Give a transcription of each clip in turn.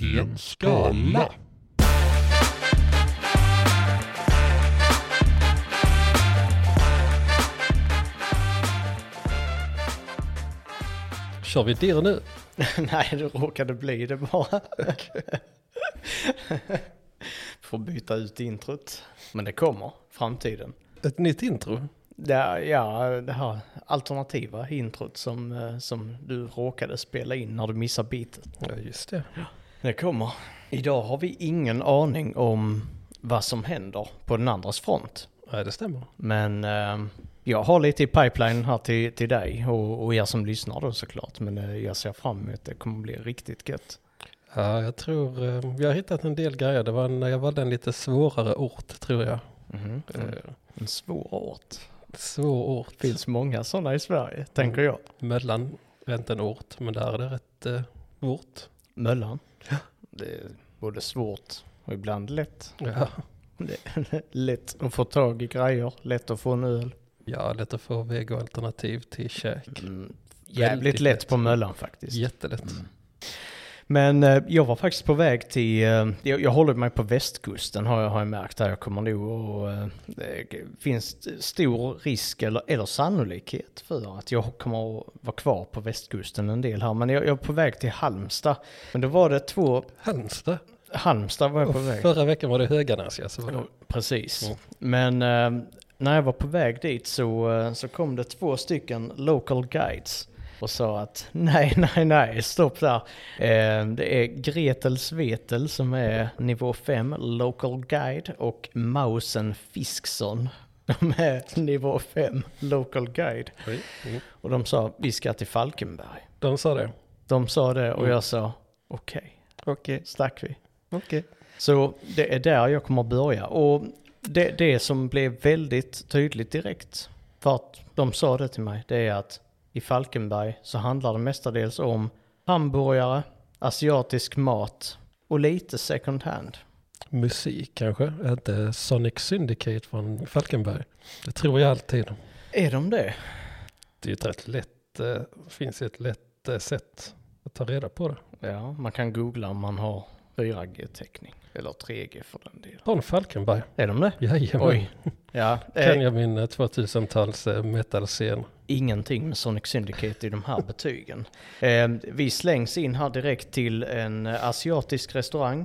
i en skala. Kör vi dirr nu? Nej, det råkade bli det bara. Får byta ut introt. Men det kommer, framtiden. Ett nytt intro? Det, ja, det här alternativa introt som, eh, som du råkade spela in när du missade beatet. Ja, just det. Det kommer. Idag har vi ingen aning om vad som händer på den andras front. Nej, det stämmer. Men eh, jag har lite i pipeline här till, till dig och, och er som lyssnar då såklart. Men eh, jag ser fram emot det kommer bli riktigt gött. Ja, jag tror eh, vi har hittat en del grejer. Det var när jag valde en lite svårare ort, tror jag. Mhm. Eh, En svår ort. svår ort. finns många sådana i Sverige, tänker jag. Mellan en ort, men där är det rätt eh, vårt. Möllan. Det är både svårt och ibland lätt. Ja. Lätt att få tag i grejer, lätt att få en öl. ja, lätt att få vegoalternativ till käk. Mm, jävligt lätt lätt. på Möllan faktiskt. Jättelätt. Men eh, jag var faktiskt på väg till, eh, jag, jag håller mig på västkusten har jag, har jag märkt här. Jag kommer nog och eh, det finns stor risk eller, eller sannolikhet för att jag kommer att vara kvar på västkusten en del här. Men jag, jag är på väg till Halmstad. Men då var det två, Halmstad. Halmstad var jag på Och väg. förra veckan var det Höganäs, ja. Så var det. Precis. Mm. Men eh, när jag var på väg dit så, så kom det två stycken local guides och sa att nej, nej, nej, stopp där. Eh, det är Gretel Svetel som är nivå 5 local guide och Mausen Fisksson. De är nivå 5 local guide. Oj. Och de sa vi ska till Falkenberg. De sa det. De sa det och Mm. jag sa okej, Okej. stack vi. Okej. Så det är där jag kommer att börja. Och det, det som blev väldigt tydligt direkt, för att de sa det till mig, det är att i Falkenberg så handlar det mestadels om hamburgare, asiatisk mat och lite second hand. Musik kanske? Är inte Sonic Syndicate från Falkenberg? Det tror jag alltid. Är de det? Det är ju ett rätt lätt, eh, finns ett lätt eh, sätt att ta reda på det. Ja, man kan googla om man har 4G-täckning. Eller 3G för den delen. Från Falkenberg. Är de det? Jajamän. Oj. Ja, Kan jag min eh, 2000-tals eh, metal-scen. ingenting med Sonic Syndicate i de här betygen. Eh, vi slängs in här direkt till en eh, asiatisk restaurang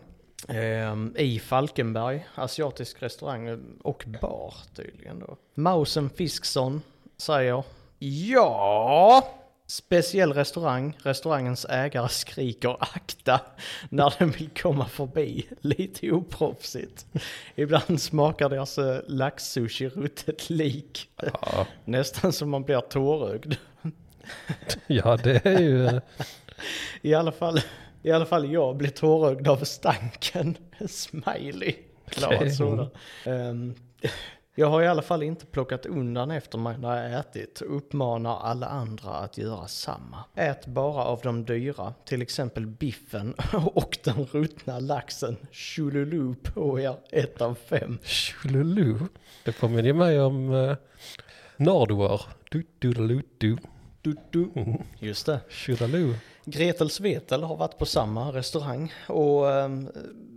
eh, i Falkenberg. Asiatisk restaurang och bar tydligen då. Mausen Fisksson säger ja. Speciell restaurang. Restaurangens ägare skriker akta när den vill komma förbi. Lite oproffsigt. Ibland smakar deras eh, laxsushi ruttet lik. Ja. Nästan som man blir tårögd. ja, det är ju... eh, I alla fall, i alla fall jag blir tårögd av stanken. Smiley. Sådan. Ehm, jag har i alla fall inte plockat undan efter mig när jag ätit och uppmanar alla andra att göra samma. Ät bara av de dyra, till exempel biffen och den ruttna laxen. shululu på er, ett av fem. Shululu? Det påminner ju mig om uh, Nardwar. Du, du, du, du. Du, du. Mm. Just det. Chululu. Gretel Svetel har varit på samma restaurang och ehm,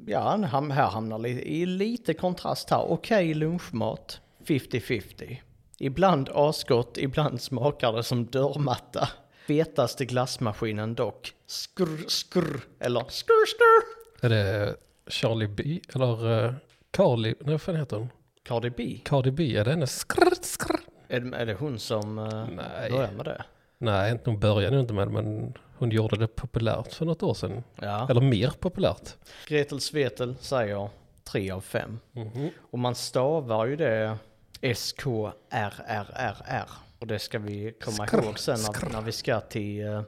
ja, han här hamnar li- i lite kontrast här. Okej lunchmat, 50-50. Ibland asgott, ibland smakar det som dörrmatta. Fetaste glassmaskinen dock. Skrr, skrr, eller skrr, skrr. Är det Charlie B? Eller uh, Carly? Nej, vad fan heter hon? Cardi B. Cardi B? Är det hennes skrr, skrr? Är, är det hon som uh, Nej. börjar med det? Nej, hon började nog inte med det, men hon gjorde det populärt för något år sedan. Ja. Eller mer populärt. Gretel Svetel säger 3 av 5. Mhm. Och man stavar ju det S-K-R-R-R-R. Och det ska vi komma Skrr, ihåg sen när, när vi ska till... eh,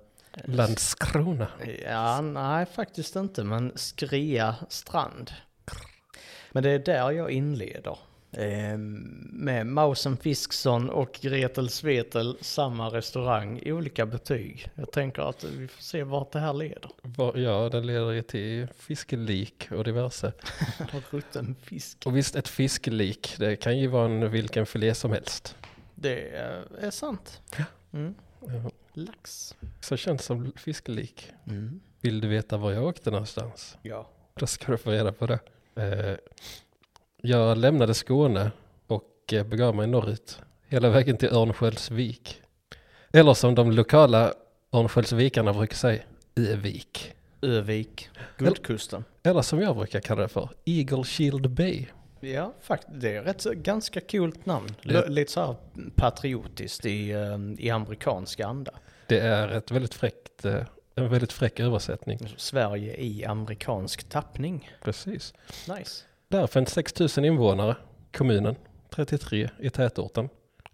Landskrona. ja, nej faktiskt inte, men Skria strand. Men det är där jag inleder. Eh, med Mausen Fisksson och Gretel Svetel, samma restaurang, olika betyg. Jag tänker att vi får se vart det här leder. Ja, den leder ju till fiskelik och diverse. Rutten fisk. Och visst, ett fiskelik, det kan ju vara en vilken filé som helst. Det är sant. Mm. Ja, Lax. Så känns som fiskelik. Mm. Vill du veta var jag åkte någonstans? Ja. Då ska du få reda på det. Eh, jag lämnade Skåne och eh, begav mig norrut. Hela vägen till Örnsköldsvik. Eller som de lokala Örnsköldsvikarna brukar säga, Övik. Övik, Guldkusten. Eller som jag brukar kalla det för, Eagle Shield Bay. Ja, faktiskt. Det är så, ganska coolt namn. L- lite så här patriotiskt i, eh, i amerikansk anda. Det är ett väldigt fräckt, eh, en väldigt fräck översättning. Sverige i amerikansk tappning. Precis. Nice. Där finns 6 000 invånare, kommunen, 33 i tätorten.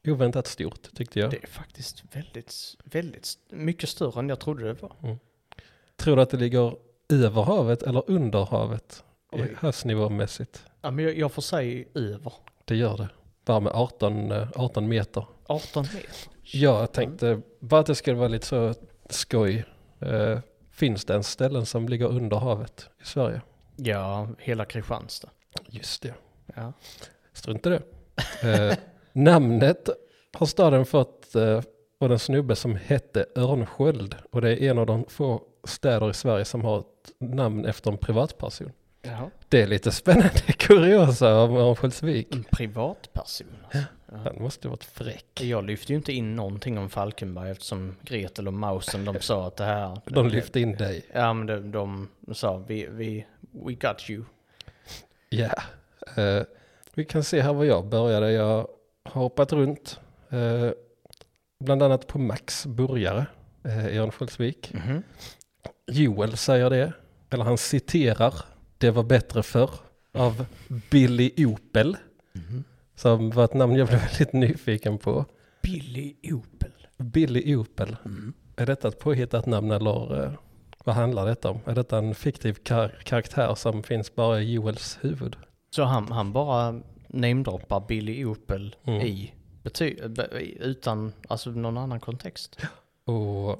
Oväntat stort tyckte jag. Det är faktiskt väldigt, väldigt mycket större än jag trodde det var. Tror du att det ligger över havet eller under havet? Oj. Havsnivåmässigt. Ja, men jag, jag får säga över. Det gör det. Bara med 18, eh, 18 meter. 18 meter. Jag tänkte bara att det skulle vara lite så skoj. Eh, finns det en ställen som ligger under havet i Sverige? Ja, hela Kristianstad. Just det. Ja. Strunt i det. Eh, namnet har staden fått eh, av en snubbe som hette Örnsköld. Och det är en av de få städer i Sverige som har ett namn efter en privatperson. Jaha. Det är lite spännande kuriosa om Örnsköldsvik. En privatperson. Alltså. Han måste varit fräck. Jag lyfte ju inte in någonting om Falkenberg eftersom Gretel och Mausen de sa att det här... De lyfte in dig. Ja men de, de sa vi, vi, we got you. Ja. Eh, vi kan se här var jag började. Jag har hoppat runt. eh, bland annat på Max Burgare eh, i Örnsköldsvik. Mhm. Joel säger det. Eller han citerar. Det var bättre förr. Av Billy Opel. Mhm. Som var ett namn jag blev väldigt nyfiken på. Billy Opel. Billy Opel. Är detta ett påhittat namn eller eh, vad handlar detta om? Är detta en fiktiv kar- karaktär som finns bara i Joels huvud? Så han, han bara namedroppar Billy Opel Mm. i utan alltså någon annan kontext. Och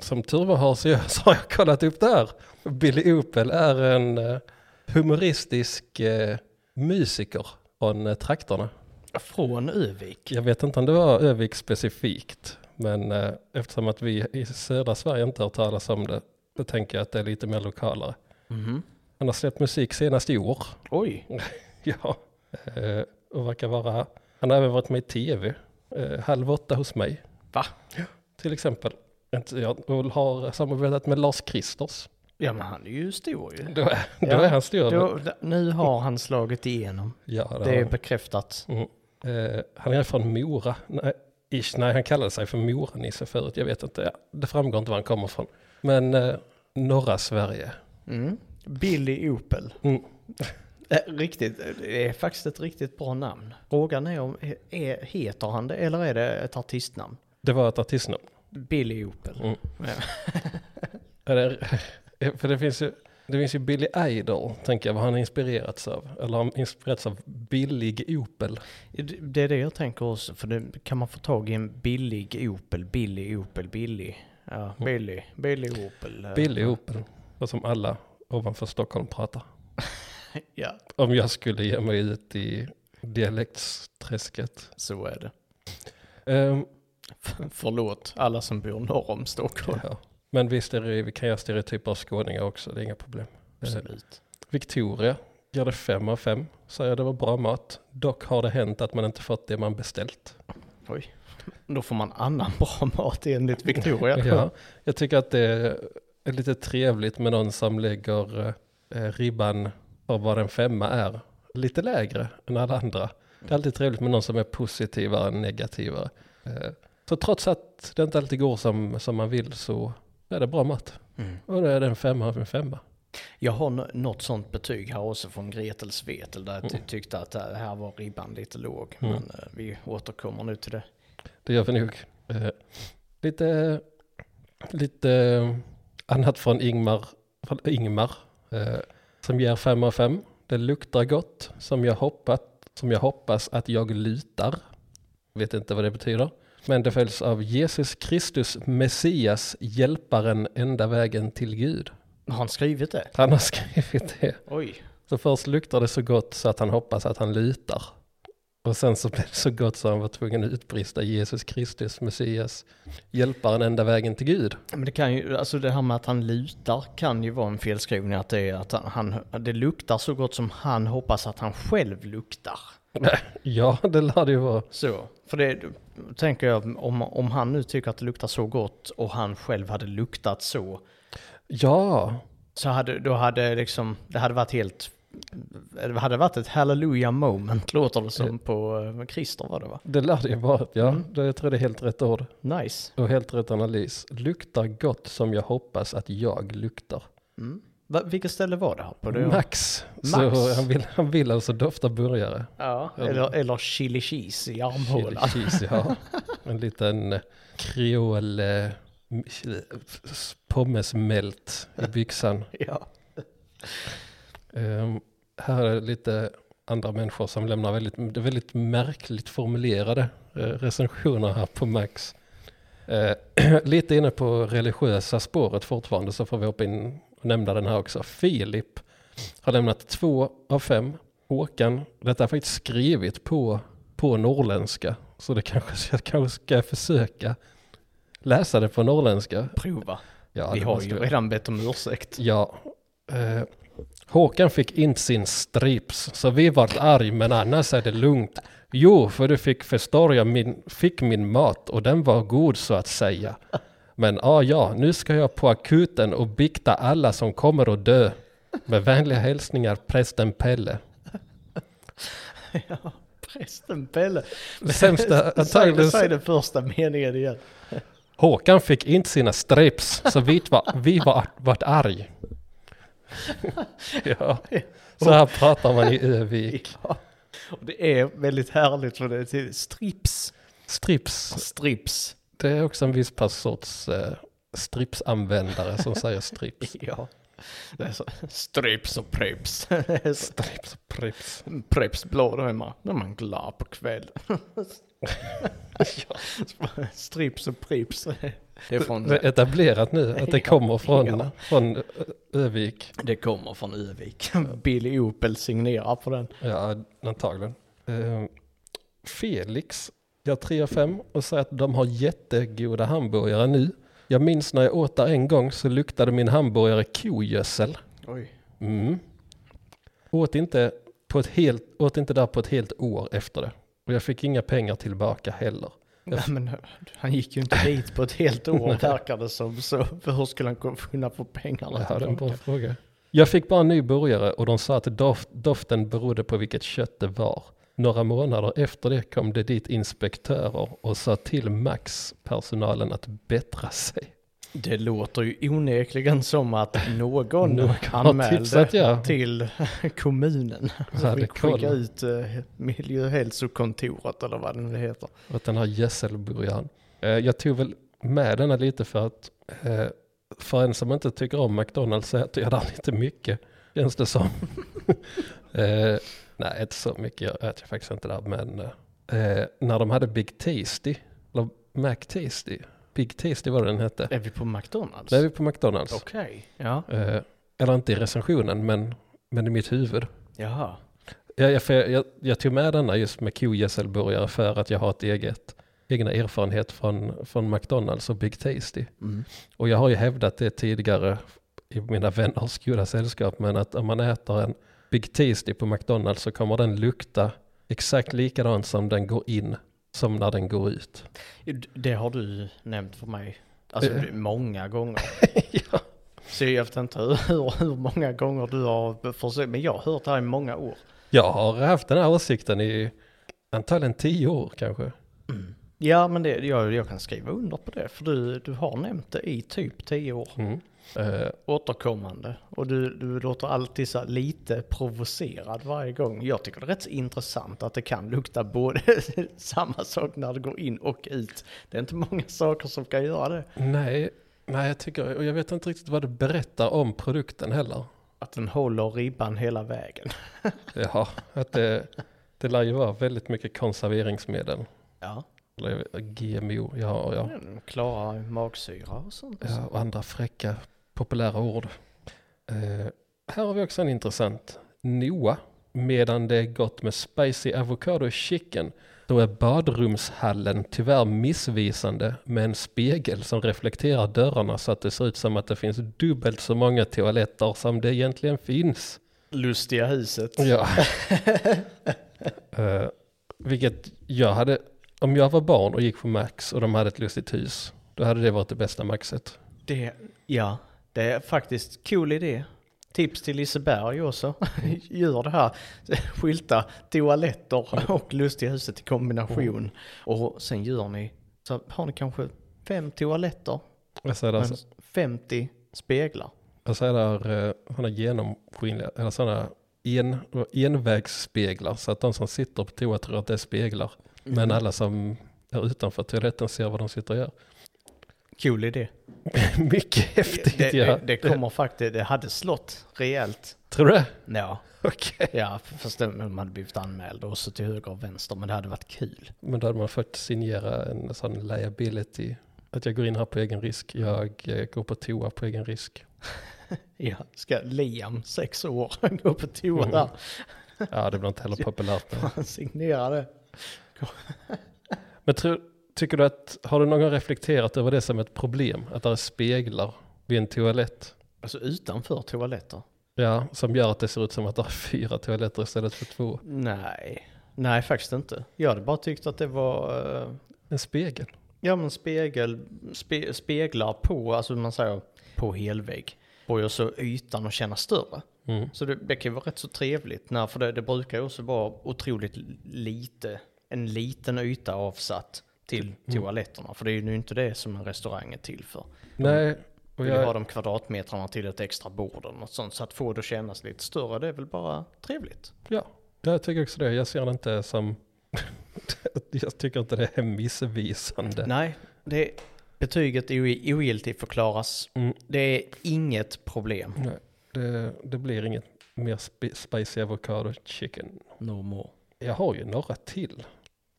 som tur var har så, jag, så har jag kollat upp det här. Billy Opel är en eh, humoristisk eh, musiker från eh, trakterna. Från Övik. Jag vet inte om det var Övik specifikt, men eh, eftersom att vi i södra Sverige inte har talas om det, då tänker jag att det är lite mer lokalare. Mhm. Han har släppt musik senast i år. Oj. Ja, eh, och verkar vara, han har även varit med i tv, eh, Halv åtta hos mig. Va? Till exempel. Och har samarbetat med Lars Kristers. Ja men han är ju stor ju. Då är, då Ja, är han stor. Då, nu har han slagit igenom. Ja, det Det är bekräftat. Mm. Eh, han är från Mora. Nej, ish, nej, han kallade sig för Mora-Nisse förut. Jag vet inte. Ja, det framgår inte var han kommer från. Men eh, norra Sverige. Mm. Billy Opel. Mm. Eh, Riktigt, det är faktiskt ett riktigt bra namn. Frågan är om, är, heter han det eller är det ett artistnamn? Det var ett artistnamn. Billy Opel. Mm. Ja. För det finns ju, det finns ju Billy Idol, tänker jag, vad han har inspirerats av. Eller han har inspirerats av Billig Opel. Det- är det jag tänker också, för det, kan man få tag i en billig Opel, Billy Opel, Billy. Ja, Billy, Billy Opel. eh, Billy Opel. Och som alla ovanför Stockholm pratar. Ja, Om jag skulle ge mig ut i dialektsträsket. så är det. Ehm, Förlåt alla som bor norr om Stockholm. ja. Men visst är det, vi kan göra stereotyper av skåningar också, det är inga problem. Eh, Absolut. Victoria ger det fem av fem. Säger det var bra mat. Dock har det hänt att man inte fått det man beställt. Oj. Då får man annan bra mat enligt Victoria. Ja, jag tycker att det är lite trevligt med någon som lägger eh, ribban för vad en femma är lite lägre än alla andra. Det är alltid trevligt med någon som är positivare än negativare. Eh, så trots att det inte alltid går som, som man vill så är det bra mat. Mm. Och då är det en femma av en femma. Jag har nå- något sånt betyg här också från Gretel Svetel där jag ty- Mm. tyckte att det här var ribban lite låg. Mm. Men eh, vi återkommer nu till det. Det gör vi nog. Eh, lite, lite eh, annat från Ingmar, från Ingmar eh, som ger fem av fem. Det luktar gott som jag, hoppat, som jag hoppas att jag lutar. Vet inte vad det betyder. Men det följs av Jesus Kristus, Messias, hjälparen, enda vägen till Gud. Har han skrivit det? Han har skrivit det. Oj. Så först luktar det så gott så att han hoppas att han lutar. Och sen så blev det så gott så han var tvungen att utbrista Jesus Kristus, Messias, hjälparen enda vägen till Gud. Men det kan ju, alltså det här med att han lutar kan ju vara en felskrivning. Att det är att han, det luktar så gott som han hoppas att han själv luktar. Ja, det lär det ju vara. Så, för det tänker jag, om, om han nu tycker att det luktar så gott och han själv hade luktat så, Ja, så hade, då hade liksom, det hade varit helt, det hade varit ett hallelujah moment låter det som på eh, Christer var det va? det lär det ju vara. Ja, Mm. det, jag tror det är helt rätt ord. Nice. Och helt rätt analys. Luktar gott som jag hoppas att jag luktar. Mm. Va, vilket ställe var det här på? Det? Max. Max. Så han vill, han vill alltså dofta burgare. Ja, eller, eller chili cheese i armhålan. Chili cheese, ja. En liten eh, kreol eh, pommesmält i byxan. Ja. Ehm, här är lite andra människor som lämnar väldigt, det är väldigt märkligt formulerade eh, recensioner här på Max. Eh, lite inne på religiösa spåret fortfarande så får vi hoppa in och nämna den här också. Filip har lämnat två av fem. Håkan, detta är faktiskt skrivit på, på norrländska. Så det kanske jag kanske ska försöka läsa det på norrländska. Prova. Ja, Vi har ju redan bett om ursäkt. Ja. Eh, Håkan fick inte sin strips, så vi vart arg, men annars är det lugnt. Jo, för du fick förstår jag min, fick min mat och den var god så att säga. Men ah, ja, nu ska jag på akuten och bikta alla som kommer att dö. Med vänliga hälsningar, prästen Pelle. ja, prästen Pelle. Sämsta antagligen... säg den första meningen igen. Håkan fick inte sina strips, så vi var, vi var, vart arg. ja, så här pratar man i Övik. Ja. Och det är väldigt härligt för det är strips. Strips, Strips. Det är också en viss pass sorts eh, stripsanvändare som säger strips. Ja. Det är så, strips och så- Strips och prips. preps blå, då är man, då är man glad på kvällen. Strips och preps. Det är från, etablerat nu att det Ja, kommer från, ja. från Ö- Övik. det kommer från Övik. Billy Opel signerar på den. Ja, antagligen. Eh, Felix, jag 3 av 5 och säger att de har jättegoda hamburgare nu. Jag minns när jag åt där en gång så luktade min hamburgare kogödsel. Oj. Mm. Åt, inte på ett helt, åt inte där på ett helt år efter det. Och jag fick inga pengar tillbaka heller. Nej, men han gick ju inte dit på ett helt år verkar det som. Så hur skulle han kunna få pengarna Ja, det är en bra fråga. Jag fick bara en ny burgare och de sa att doft, doften berodde på vilket kött det var. Några månader efter det kom det dit inspektörer och sa till Max-personalen att bättra sig. Det låter ju onekligen som att någon, Någon anmälde tipsat, ja. till kommunen. Så fick skicka ut eh, miljöhälsokontoret eller vad det nu heter. Och den här gödselburgaren. Eh, jag tog väl med denna lite för att eh, för en som inte tycker om McDonalds så äter jag där lite mycket. Känns det som. eh, nej, inte så mycket. Jag äter faktiskt inte där. Men eh, när de hade Big Tasty, eller McTasty. Big Tasty var det den hette. Är vi på McDonalds? Det är vi på McDonalds. Okej, ja. Eh, eller inte i recensionen, men, men i mitt huvud. Jaha. Jag, jag, för jag, jag tog med denna just med kogödselburgare för att jag har ett eget, egna erfarenhet från, från McDonalds och Big Tasty. Mm. Och jag har ju hävdat det tidigare i mina vänners goda sällskap, men att om man äter en Big Tasty på McDonalds så kommer den lukta exakt likadant som den går in, som när den går ut. Det har du nämnt för mig. Alltså Eh. många gånger. ja. Så jag vet inte hur, hur, många gånger du har försökt, men jag har hört det här i många år. Jag har haft den här åsikten i antagligen tio år kanske. Ja, men det, jag, jag kan skriva under på det, för du, du har nämnt det i typ tio år. Mm. Eh, Återkommande. Och du, du låter alltid så lite provocerad varje gång. Jag tycker det är rätt så intressant att det kan lukta både samma sak när det går in och ut. Det är inte många saker som kan göra det. nej, nej, jag tycker, och jag vet inte riktigt vad det berättar om produkten heller. Att den håller ribban hela vägen. Ja, att det, det lär ju vara väldigt mycket konserveringsmedel. Ja. Eller GMO, ja, ja, klarar magsyra och sånt. ja och andra fräcka populära ord. Eh, här har vi också en intressant. Noah medan det är gott med spicy avocado chicken då är badrumshallen tyvärr missvisande med en spegel som reflekterar dörrarna så att det ser ut som att det finns dubbelt så många toaletter som det egentligen finns. Lustiga huset. Ja. Eh, vilket jag hade, om jag var barn och gick på Max och de hade ett lustigt hus, då hade det varit det bästa Maxet. Det, ja, det är faktiskt cool idé. Tips till Liseberg också. Gör det här. Skylta toaletter och lustiga huset i kombination. Och sen gör ni, så har ni kanske fem toaletter, Jag säger där, 50 speglar. jag säger där eh, sådana genomskinliga, eller sådana en, envägsspeglar så att de som sitter på toa tror att det är speglar. Men Mm. alla som är utanför toaletten ser vad de sitter och gör. Cool idé. Mycket häftigt Det, ja. det, det kommer faktiskt, det hade slått rejält. Tror du det? Ja, Okej. ja fast det- man hade blivit anmäld och så till höger och vänster, men det hade varit kul. Men då hade man fått signera en sån liability. Att jag går in här på egen risk. Jag eh, går på toa på egen risk. Ja, ska Liam, sex år, gå på toa Mm. där? Ja, det blir inte heller populärt. nu. Han signerade. Men tror, tycker du att, har du någon gång reflekterat över det som ett problem? Att det är speglar vid en toalett? Alltså utanför toaletter? Ja, som gör att det ser ut som att det är fyra toaletter istället för två. Nej, nej faktiskt inte. Jag hade bara tyckt att det var, eh, En spegel. ja men spegel, spe, speglar på, alltså man säger på helvägg. Får så ytan att känna större. Mm. Så det, det kan ju vara rätt så trevligt, när, för det, det brukar ju också vara otroligt lite, en liten yta avsatt till toaletterna. För det är ju inte det som en restaurang är till för. Nej, och Vill jag... ha de kvadratmetrarna till ett extra bord eller något sånt. Så att få det att kännas lite större, det är väl bara trevligt. ja, jag tycker också det. Jag ser det inte som, jag tycker inte det är missvisande. Nej, det, betyget ogiltigt förklaras. Mm. Det är inget problem. Nej, det, det blir inget mer spi- spicy avocado chicken. No more. Jag har ju några till.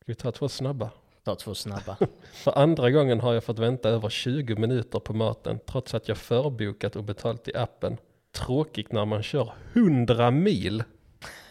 Ska vi ta två snabba? Ta två snabba. För andra gången har jag fått vänta över 20 minuter på maten trots att jag förbokat och betalt i appen. Tråkigt när man kör 100 mil.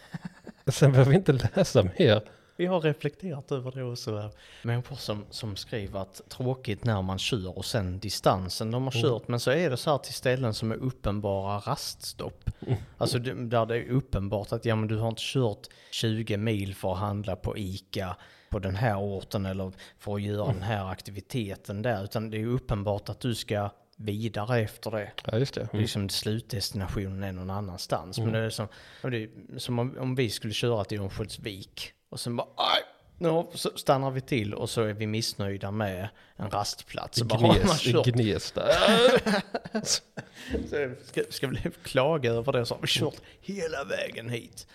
Sen behöver vi inte läsa mer. Vi har reflekterat över det också. Människor som, som skriver att tråkigt när man kör och sen distansen de har Mm. kört. Men så är det så här till ställen som är uppenbara raststopp. Alltså det- där det är uppenbart att ja, men du har inte kört 20 mil för att handla på ICA på den här orten eller för att göra den här aktiviteten där. Utan det är uppenbart att du ska vidare efter det. Ja, just det. Mm. Liksom slutdestinationen är någon annanstans. Men det är som, det är som om, om vi skulle köra till Örnsköldsvik och sen bara aj, nu så stannar vi till och så är vi missnöjda med en rastplats. Gnes, Gnesta. ska, ska vi klaga över det så har vi kört hela vägen hit.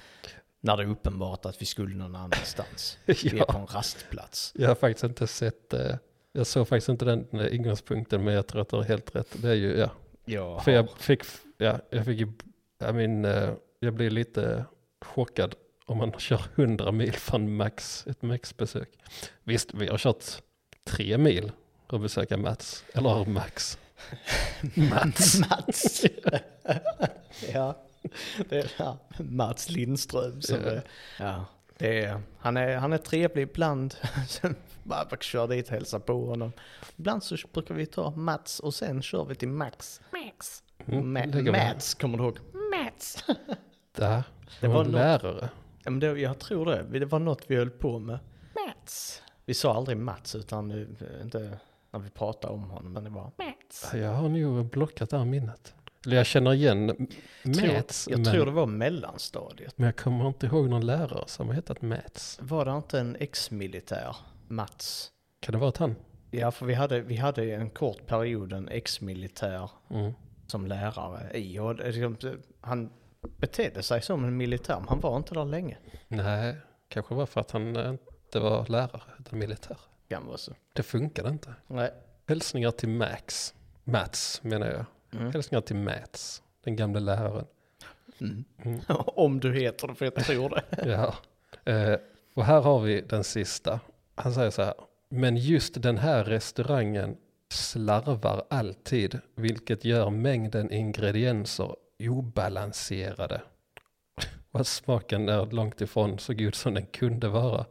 När det är uppenbart att vi skulle någon annanstans. Vi är Ja. på en rastplats. Jag har faktiskt inte sett, eh, jag såg faktiskt inte den eh, ingångspunkten men jag tror att du har helt rätt. Det är ju, ja. Ja, För jag fick, ja, jag fick ju, jag min, eh, jag blir lite chockad om man kör 100 mil från Max, ett Max-besök. Visst, vi har kört tre mil för att besöka Mats, eller Max. Mats. Mats. ja, det är ja, Mats Lindström som Ja. är, ja, det är, han är, han är trevlig ibland. Sen bara bara kör dit och hälsar på honom. Ibland så brukar vi ta Mats och sen kör vi till Max. Max. Mm, vi- Mats, kommer du ihåg? Mats. Det Det var en något- lärare. Ja, men det, jag tror det. Det var något vi höll på med. Mats. Vi sa aldrig Mats utan inte när vi pratade om honom. Men det var Mats. Jag har nog blockat det här minnet. Eller jag känner igen Mats, jag men, tror det var mellanstadiet. men jag kommer inte ihåg någon lärare som har hetat Mats. Var det inte en ex-militär, Mats? Kan det vara att han? Ja, för vi hade, vi hade en kort period en ex-militär Mm. som lärare i. Och det- han betedde sig som en militär, men han var inte där länge. Nej, kanske var för att han eh, inte var lärare utan militär. Kan vara så. Det funkade inte. Nej. Hälsningar till Max. Mats menar jag. Mm. Hälsningar till Mats. Den gamla läraren. Mm. Mm. Om du heter det, för jag tror det. Ja. Eh, och här har vi den sista. Han säger så här. Men just den här restaurangen slarvar alltid, vilket gör mängden ingredienser obalanserade. och smaken är långt ifrån så god som den kunde vara.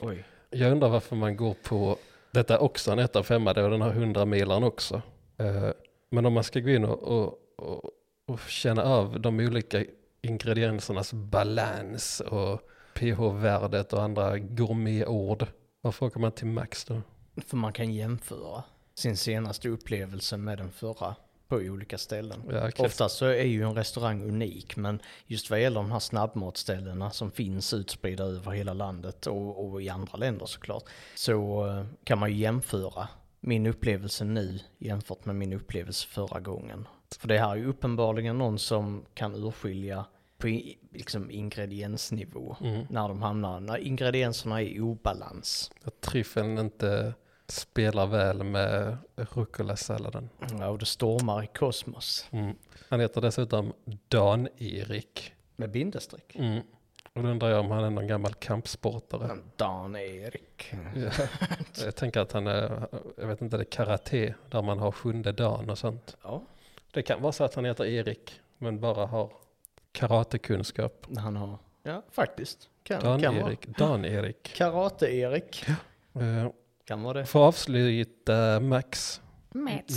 Oj. Jag undrar varför man går på, detta är också en 1 av 5 det och den har 100 milaren också. Eh, Men om man ska gå in och, och, och, och känna av de olika ingrediensernas balans och pH-värdet och andra gourmetord. Varför åker man till Max då? För man kan jämföra sin senaste upplevelse med den förra på olika ställen. Ja, okej. Oftast så är ju en restaurang unik, men just vad gäller de här snabbmatställena som finns utspridda över hela landet och, och i andra länder såklart, så eh, kan man ju jämföra min upplevelse nu jämfört med min upplevelse förra gången. För det här är ju uppenbarligen någon som kan urskilja på liksom ingrediensnivå Mm. när de hamnar, när ingredienserna är i obalans. Att tryffeln inte spelar väl med rucola-salladen. Ja, och det stormar i kosmos. Mm. Han heter dessutom Dan-Erik. Med bindestreck. Mm. Och då undrar jag om han är någon gammal kampsportare. Dan-Erik. Ja. Jag tänker att han är, jag vet inte, det är karate där man har sjunde dagen och sånt. Ja, Det kan vara så att han heter Erik men bara har karatekunskap. han har, ja faktiskt. Kan, kan vara. Dan-Erik. Dan-Erik. Karate-Erik. Eh, Kan vara det. Får avsluta Max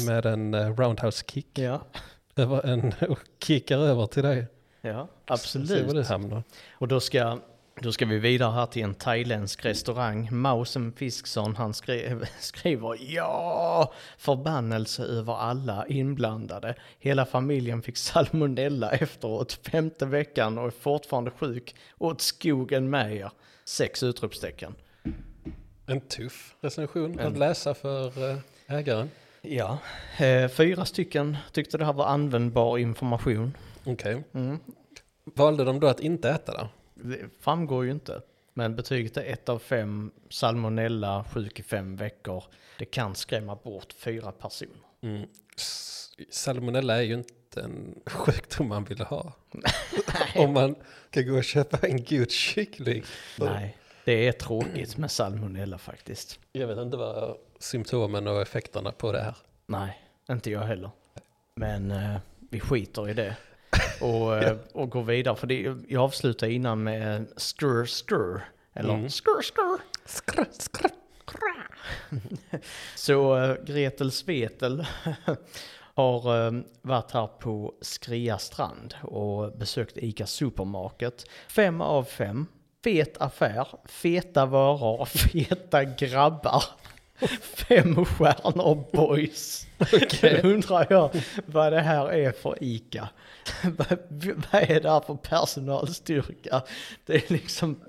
med en eh, roundhouse kick. Ja, Över en, och kickar över till dig. Ja Se var du absolut. hamnar. Och då ska, då ska vi vidare här till en thailändsk restaurang. Mausen Fiskson, han skrev, skriver ja, förbannelse över alla inblandade. Hela familjen fick salmonella efteråt, femte veckan och är fortfarande sjuk. Åt skogen med er. Sex utropstecken. En tuff recension En- att läsa för eh, ägaren. Ja, eh, fyra stycken tyckte det här var användbar information. Okej. Mm. Valde de då att inte äta det? Det framgår ju inte. Men betyget är 1 av 5, salmonella, sjuk i fem veckor. Det kan skrämma bort fyra personer. Mm. S- Salmonella är ju inte en sjukdom man vill ha. Om man kan gå och köpa en god kyckling. Nej, det är tråkigt med salmonella faktiskt. Jag vet inte vad symptomen och effekterna på det är. Nej, inte jag heller. Men eh, vi skiter i det. Och, eh, och går vidare, för det, jag avslutar innan med skrr skrr. Eller Mm. skrr skrr. Skrr, skrr. Så uh, Gretel Svetel har eh, varit här på Skria strand och besökt ICA Supermarket. Fem av fem. Fet affär, feta varor, feta grabbar. Fem stjärnor boys. Okej. Då undrar jag vad det här är för ICA. vad vad är det här för personalstyrka? Det är liksom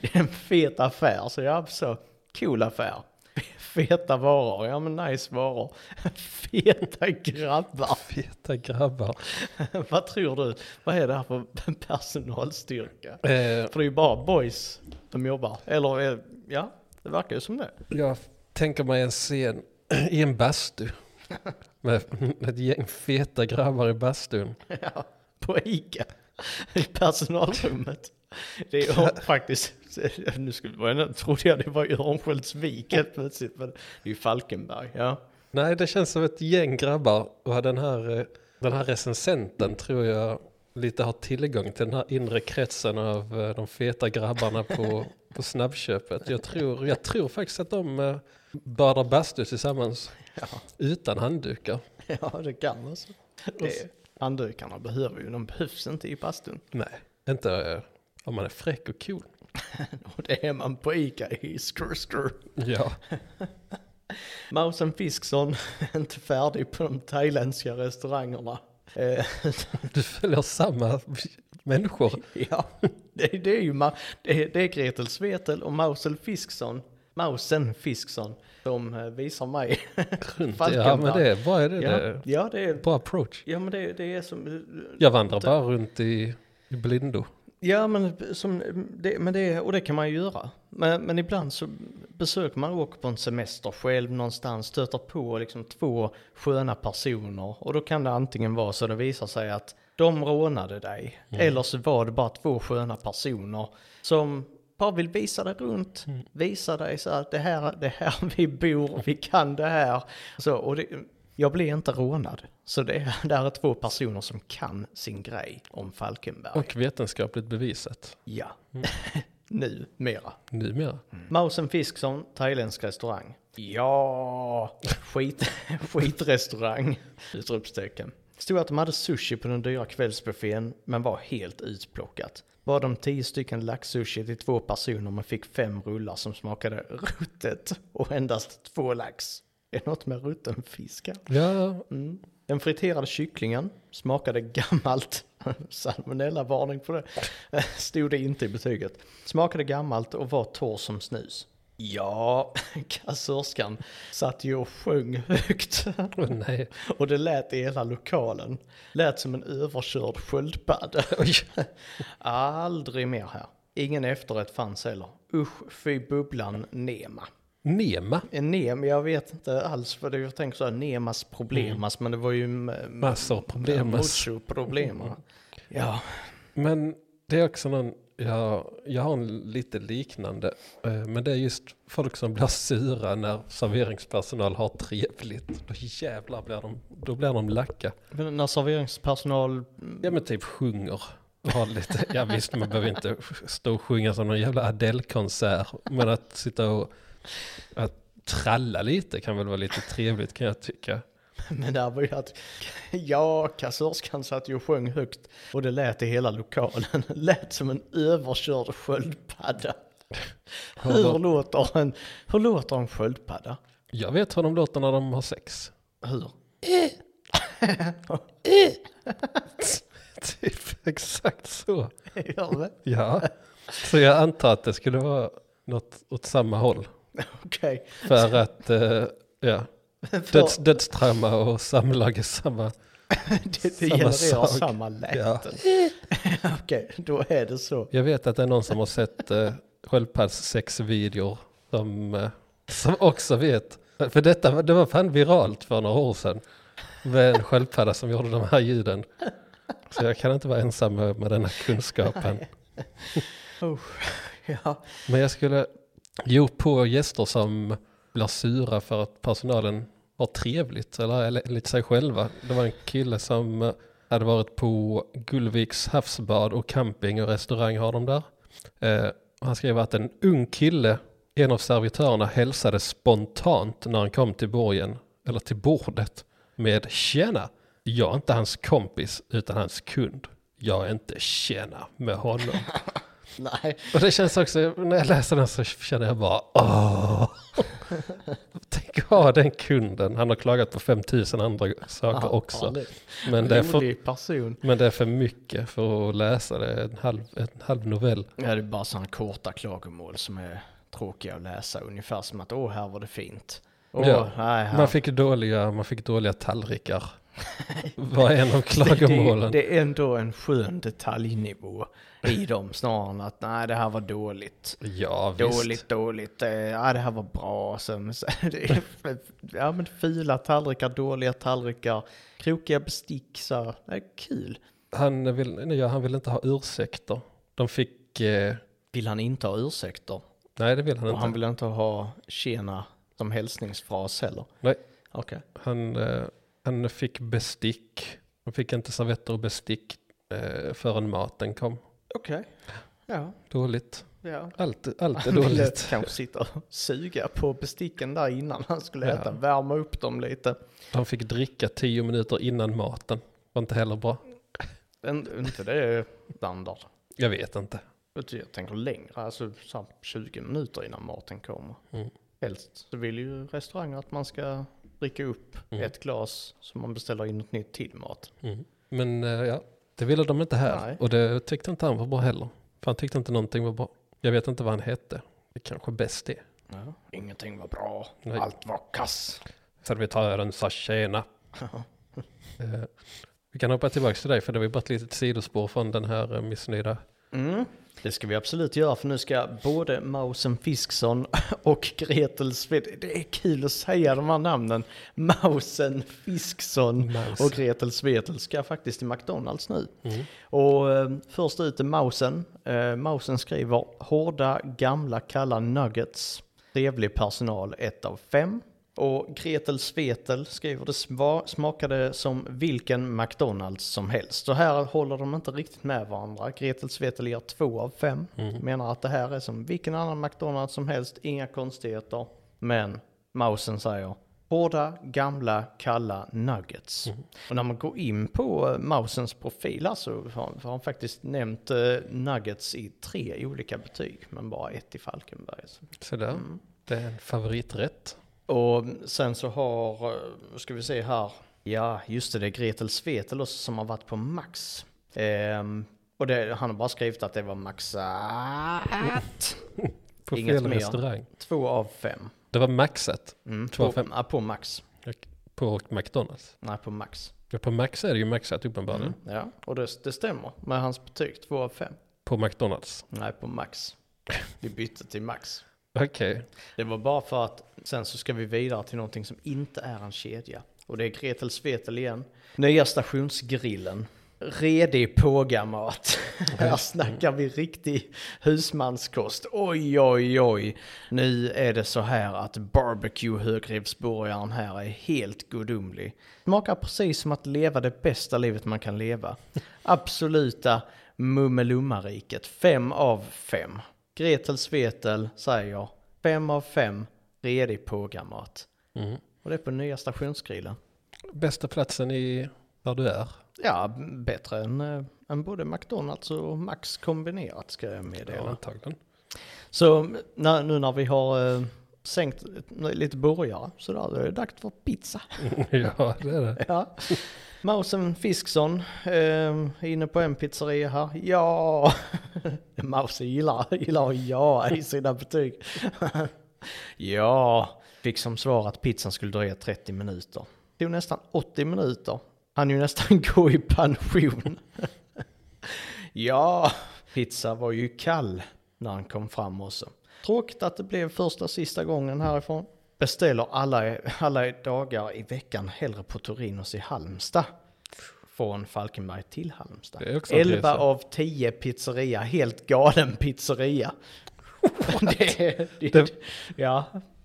det är en fet affär, så jag så cool affär. Feta varor, ja men nice varor. Feta grabbar, Feta grabbar. vad tror du? Vad är det här för personalstyrka? Eh, För det är ju bara boys som jobbar, eller eh, ja, det verkar ju som det. jag tänker mig en scen i en bastu. Med ett gäng feta grabbar i bastun. Ja, på ICA. I personalrummet. Det är faktiskt, nu skulle, jag trodde jag det var i Örnsköldsvik helt plötsligt, men det är ju Falkenberg, ja. Nej, det känns som ett gäng grabbar och den här, eh, den här recensenten tror jag lite har tillgång till den här inre kretsen av eh, de feta grabbarna på, på snabbköpet. Jag tror, jag tror faktiskt att de eh, badar bastu tillsammans Ja, utan handdukar. ja det kan så. Det, handdukarna behöver ju, de behövs inte i bastun. Nej, inte eh, om man är fräck och cool. Och det är man på ICA i skrr skrr. Ja, Mausen Fiskson är inte färdig på de thailändska restaurangerna. Eh, du följer samma människor. Ja, det, det är ju det, är- det är Gretel Svetel och Mausel Fiskson, Mausen Fiskson, som eh, visar mig. Runt. Ja, men det bra. Är det, ja, det. ja, det är, Bra approach. ja, men det, det är som... Jag vandrar bara runt i, i blindo. Ja, men, som, det, men det, och det kan man ju göra. Men, men ibland så besöker man åker på en semester själv någonstans, stöter på liksom två sköna personer och då kan det antingen vara så det visar sig att de rånade dig, eller så var det bara två sköna personer som bara vill visa dig runt, visa dig så att det här, det här vi bor, vi kan det här. Så, och det, Jag blev inte rånad. Så det är, det här är två personer som kan sin grej om Falkenberg. Och vetenskapligt bevisat. Ja, nu mera. Numera. Mausen Fisksson, thailändsk restaurang. Ja, skit, skitrestaurang. Utropstecken. Stod att de hade sushi på den dyra kvällsbuffén, men var helt utplockat. Bad om tio stycken laxsushi till två personer, men fick fem rullar som smakade ruttet och endast två lax. Är det något med rutten fisk här? Ja, Mm. Den friterade kycklingen smakade gammalt. Salmonella-varning på det. Stod det inte i betyget. Smakade gammalt och var torr som snus. Ja, kassörskan satt ju och sjöng högt. Åh, nej. Och det lät i hela lokalen. Lät som en överkörd sköldpadda. Aldrig mer här. Ingen efterrätt fanns heller. Usch, fy bubblan Nema. Nema. En Nem, jag vet inte alls vad det jag tänker så här, Nemas problemas, men det var ju Massor problem. mucho problem. Ja, Men det är också någon, ja, jag har en lite liknande. eh, Men det är just folk som blir sura när serveringspersonal har trevligt. Då jävlar blir de, då blir de lacka. men när serveringspersonal, Ja men typ sjunger. lite, ja visst man behöver inte stå och sjunga som någon jävla Adele-konsert. Men att sitta och att tralla lite kan väl vara lite trevligt kan jag tycka. men där var ju att, ja, kassörskan satt ju och sjöng högt och det lät i hela lokalen. Lät som en överkörd sköldpadda. Hur låter en, hur låter en sköldpadda? Jag vet hur de låter när de har sex. Hur? Typ exakt så. Ja, så jag antar att det skulle vara något åt samma håll. Okej. För att, eh, ja, döds, dödstrauma och samlag är samma. Det, det Samma genererar sak. samma läten. Ja. Okej, då är det så. Jag vet att det är någon som har sett eh, sköldpaddssexvideor som, eh, som också vet. För detta det var fan viralt för några år sedan. Med en sköldpadda som gjorde de här ljuden. Så jag kan inte vara ensam med, med den här kunskapen. Oh, ja. Men jag skulle, jo på gäster som blir sura för att personalen har trevligt eller är lite sig själva. Det var en kille som eh, hade varit på Gullviks havsbad och camping och restaurang har de där. Eh, han skrev att en ung kille, en av servitörerna hälsade spontant när han kom till borgen, eller till bordet med tjena, jag är inte hans kompis utan hans kund. Jag är inte tjena med honom. Nej, Och det känns också, när jag läser den så känner jag bara åh. Tänk ha den kunden. Han har klagat på 5000 andra saker också. Det Men det, är för, men det är för mycket för att läsa det. En halv, en halv novell. Ja, det är bara sådana korta klagomål som är tråkiga att läsa. Ungefär som att åh, här var det fint. Åh, Ja, nej, här. Man fick dåliga, man fick dåliga tallrikar. var en av det, klagomålen. det är ändå en skön detaljnivå i dem snarare än att nej, det här var dåligt. Ja visst. Dåligt, dåligt. Eh, Ja, det här var bra. Är, ja, men fula tallrikar, dåliga tallrikar, krokiga bestick. Så, det är kul. Han vill, nej, han vill inte ha ursäkter. De fick, eh, Vill han inte ha ursäkter? nej det vill han Och inte. han vill inte ha tjena som hälsningsfras heller? Nej. Okej. Han, eh, han fick bestick. Han fick inte servetter och bestick eh, förrän maten kom. Okej. Ja, Dåligt. ja. Allt, allt är Han ville dåligt. kanske sitta och suga på besticken där innan han skulle Ja. äta. Värma upp dem lite. De fick dricka tio minuter innan maten. Var inte heller bra. En, inte det är standard. Jag vet inte. Jag tänker längre, alltså så här 20 minuter innan maten kommer. Mm. Helst så vill ju restauranger att man ska dricka upp Mm. ett glas så man beställer in något nytt till mat. Mm. Men eh, ja, det ville de inte här. Nej. Och det tyckte inte han var bra heller. För han tyckte inte någonting var bra. Jag vet inte vad han hette. Det kanske bäst det. Ja. Ingenting var bra, Nej. allt var kass. Servitören sa tjena. Eh, vi kan hoppa tillbaka till dig för det var ju bara ett litet sidospår från den här eh, missnöjda. Mm. Det ska vi absolut göra för nu ska både Mausen Fisksson och Gretel Sved... Det är kul att säga de här namnen. Mausen Fisksson Maus. och Gretel Svetel ska faktiskt till McDonalds nu. Mm. Och eh, först ut är Mausen. Eh, Mausen skriver hårda, gamla, kalla nuggets. Trevlig personal 1 av 5. Och Gretel Svetel skriver det sma- smakade som vilken McDonalds som helst. Så här håller de inte riktigt med varandra. Gretel Svetel ger två av fem. Menar att det här är som vilken annan McDonalds som helst, inga konstigheter. Men Mausen säger hårda, gamla, kalla nuggets. Och när man går in på eh, Mausens profil alltså, har han faktiskt nämnt eh, nuggets i tre olika betyg, men bara ett i Falkenberg. Så. Så där. Det är en favoriträtt. Och sen så har, eh, ska vi se här, ja just det, det är Gretel Svetel också som har varit på Max. Ehm, och det, han har bara skrivit att det var maxat. På Inget fel mer. restaurang. Två av fem. Det var maxat Mm, Två av på, fem. ja, på Max. på McDonalds. Nej, på Max. Ja, på Max är det ju maxat uppenbarligen. Mm, ja, och det, det stämmer med hans betyg, två av fem. På McDonalds. Nej, på Max. Vi bytte till Max. Okej. Det var bara för att sen så ska vi vidare till någonting som inte är en kedja. Och det är Gretel Svetel igen. Nya stationsgrillen. Redig pågamat. Här snackar vi riktig husmanskost. Oj, oj, oj. Nu är det så här att barbecue högrevsburgaren här är helt gudomlig. Smakar precis som att leva det bästa livet man kan leva. Absoluta mummelummariket. Fem av fem. Gretel Svetel säger fem av fem redig pågamat. Mm. Och det är på nya stationsgrillen. Bästa platsen i där du är. Ja, bättre än, äh, än både McDonalds och Max kombinerat ska jag Ja, meddela. antagligen. Så när, nu när vi har äh, sänkt lite burgare så där, då är det dags för pizza. ja, det är det. Ja. Mausen Fisksson, eh, inne på en pizzeria här. Ja, Mausen gillar, gillar ja i sina betyg. ja, fick som svar att pizzan skulle dröja 30 minuter. Det tog nästan 80 minuter. Han ju nästan gå i pension. ja, pizza var ju kall när han kom fram också. Tråkigt att det blev första sista gången härifrån. Beställer alla, alla dagar i veckan hellre på Torinos i Halmstad. Från Falkenberg till Halmstad. Det är också en 11 resa. av 10 pizzeria, helt galen pizzeria. det, det, Det- Ja,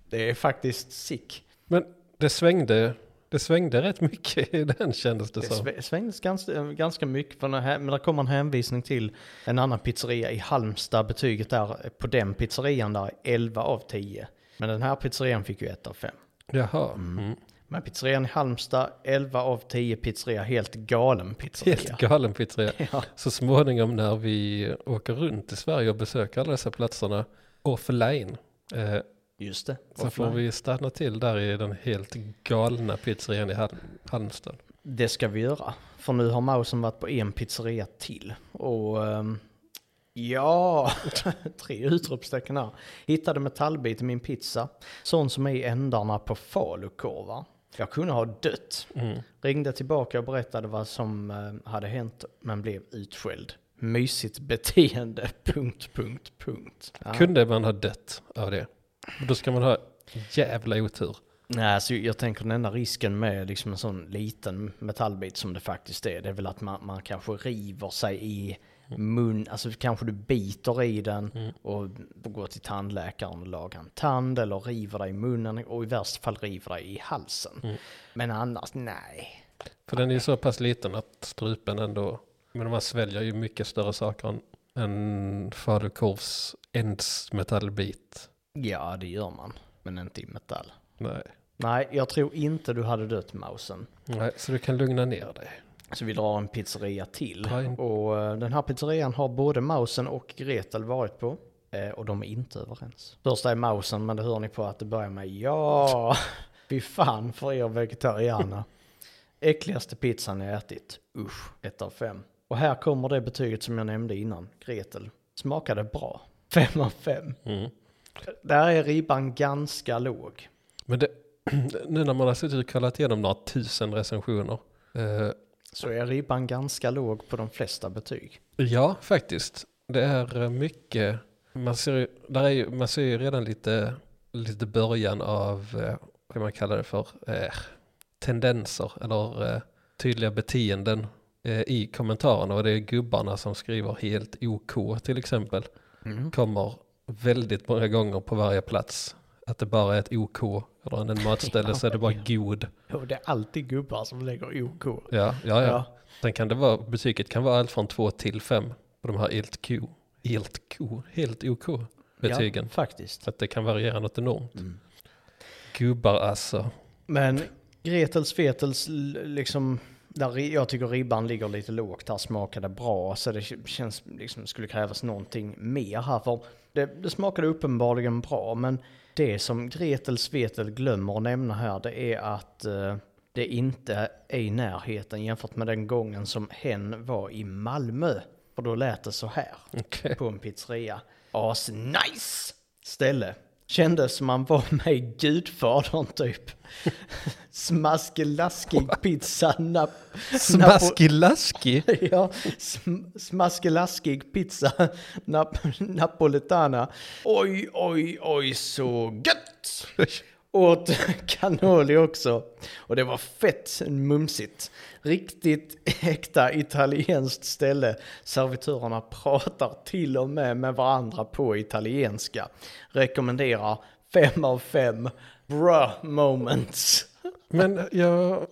det är faktiskt sick. Men det svängde, det svängde rätt mycket i den kändes det, Det som. svä- svängdes ganska, ganska mycket, för när, men där kommer en hänvisning till en annan pizzeria i Halmstad. Betyget där på den pizzerian där är 11 av 10. Men den här pizzerian fick ju 1 av 5. Jaha. Mm. Men pizzerian i Halmstad, 11 av 10 pizzeria, helt galen pizzeria. Helt galen pizzeria. Ja. Så småningom när vi åker runt i Sverige och besöker alla dessa platserna offline. Eh, Just det. så får vi stanna till där i den helt galna pizzerian i Hal- Halmstad. Det ska vi göra. För nu har Mausen varit på en pizzeria till. Och ehm, ja, tre utropstecken här. Hittade metallbit i min pizza. Sån som är i ändarna på falukorvar. Jag kunde ha dött. Mm. Ringde tillbaka och berättade vad som eh, hade hänt men blev utskälld. Mysigt beteende, punkt, punkt, punkt. Ja. Kunde man ha dött av det? Då ska man ha jävla otur. Nej, alltså jag tänker den enda risken med liksom en sån liten metallbit som det faktiskt är, det är väl att man, man kanske river sig i mun, alltså kanske du biter i den och går till tandläkaren och lagar en tand eller river dig i munnen och i värsta fall river dig i halsen. Men annars, nej. För den är ju så pass liten att strupen ändå, men man sväljer ju mycket större saker än en falukorvs ends metallbit. Ja, det gör man, men inte i metall. Nej. Nej, jag tror inte du hade dött Mausen. Nej, så du kan lugna ner dig. Så vi drar en pizzeria till. In. Och eh, den här pizzerian har både Mausen och Gretel varit på. Eh, Och de är inte överens. Första är Mausen, men det hör ni på att det börjar med ja. Fy fan för er vegetarianer. Äckligaste pizzan jag ätit. Usch, ett av fem. Och här kommer det betyget som jag nämnde innan. Gretel. Smakade bra. Fem av fem. Mm. Där är ribban ganska låg. Men det, nu när man har suttit och kollat igenom några tusen recensioner. Eh, Så är ribban ganska låg på de flesta betyg. ja, faktiskt. Det är eh, mycket, man ser, där är ju, man ser ju redan lite, lite början av, eh, vad man kallar det för, eh, tendenser eller eh, tydliga beteenden eh, i kommentarerna. Och det är gubbarna som skriver helt OK till exempel. Mm. kommer väldigt många gånger på varje plats. Att det bara är ett OK eller en matställe så är det bara god. Och det är alltid gubbar som lägger OK. Ja, ja, ja. Sen kan det vara, betyget kan vara allt från två till fem på de här helt Q, helt Q, helt OK betygen. Ja, faktiskt. Så att det kan variera något enormt. Gubbar alltså. Men Gretels Fetels liksom, där jag tycker ribban ligger lite lågt här, smakade bra. Så det känns liksom, skulle krävas någonting mer här. För det, det smakade uppenbarligen bra, men det som Gretels Vetel glömmer att nämna här, det är att eh, det inte är i närheten jämfört med den gången som hen var i Malmö. För då lät det så här Okej. på en pizzeria. As nice ställe. Kändes som man var med i Gudfadern typ. Smaskelaskig pizza. Nap, Smaskilaski. ja, sm, smaskelaskig pizza. Nap, napoletana. Oj, oj, oj så gött! Åt cannoli också. Och det var fett mumsigt. Riktigt äkta italienskt ställe. Servitörerna pratar till och med med varandra på italienska. Rekommenderar fem av fem. Bra moments. Men jag,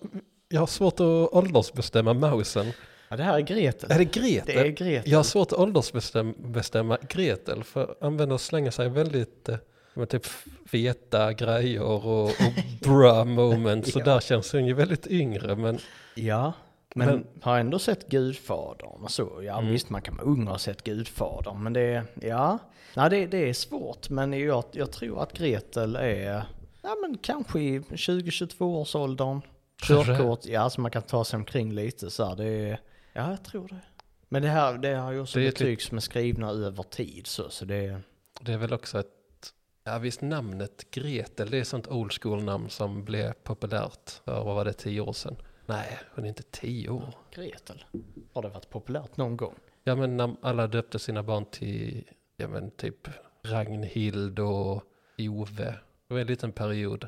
jag har svårt att åldersbestämma mausen. Ja, det här är Gretel. Är det Gretel? Det är Gretel. Jag har svårt att åldersbestämma bestämma Gretel. För använder och slänger sig väldigt med typ feta grejer och, och bra moments. Så Ja. där känns hon ju väldigt yngre. Men Ja, men, Men- har ändå sett Gudfadern och så. Ja Mm. visst, man kan vara ung och ha sett Gudfadern, men det, ja. Nej, det, det är svårt, men jag, jag tror att Gretel är, ja men kanske i 20-22 års åldern. Körkort, ja så man kan ta sig omkring lite så här, det är, ja jag tror det. Men det här, det har ju också betyg som är skrivna över tid så, så det, det är väl också ett, ja visst namnet Gretel, det är sånt old school namn som blev populärt för, vad var det, tio år sedan? Nej, hon är inte tio år. Gretel, har det varit populärt någon gång? Ja men när alla döpte sina barn till, ja men typ Ragnhild och Ove. Det var en liten period.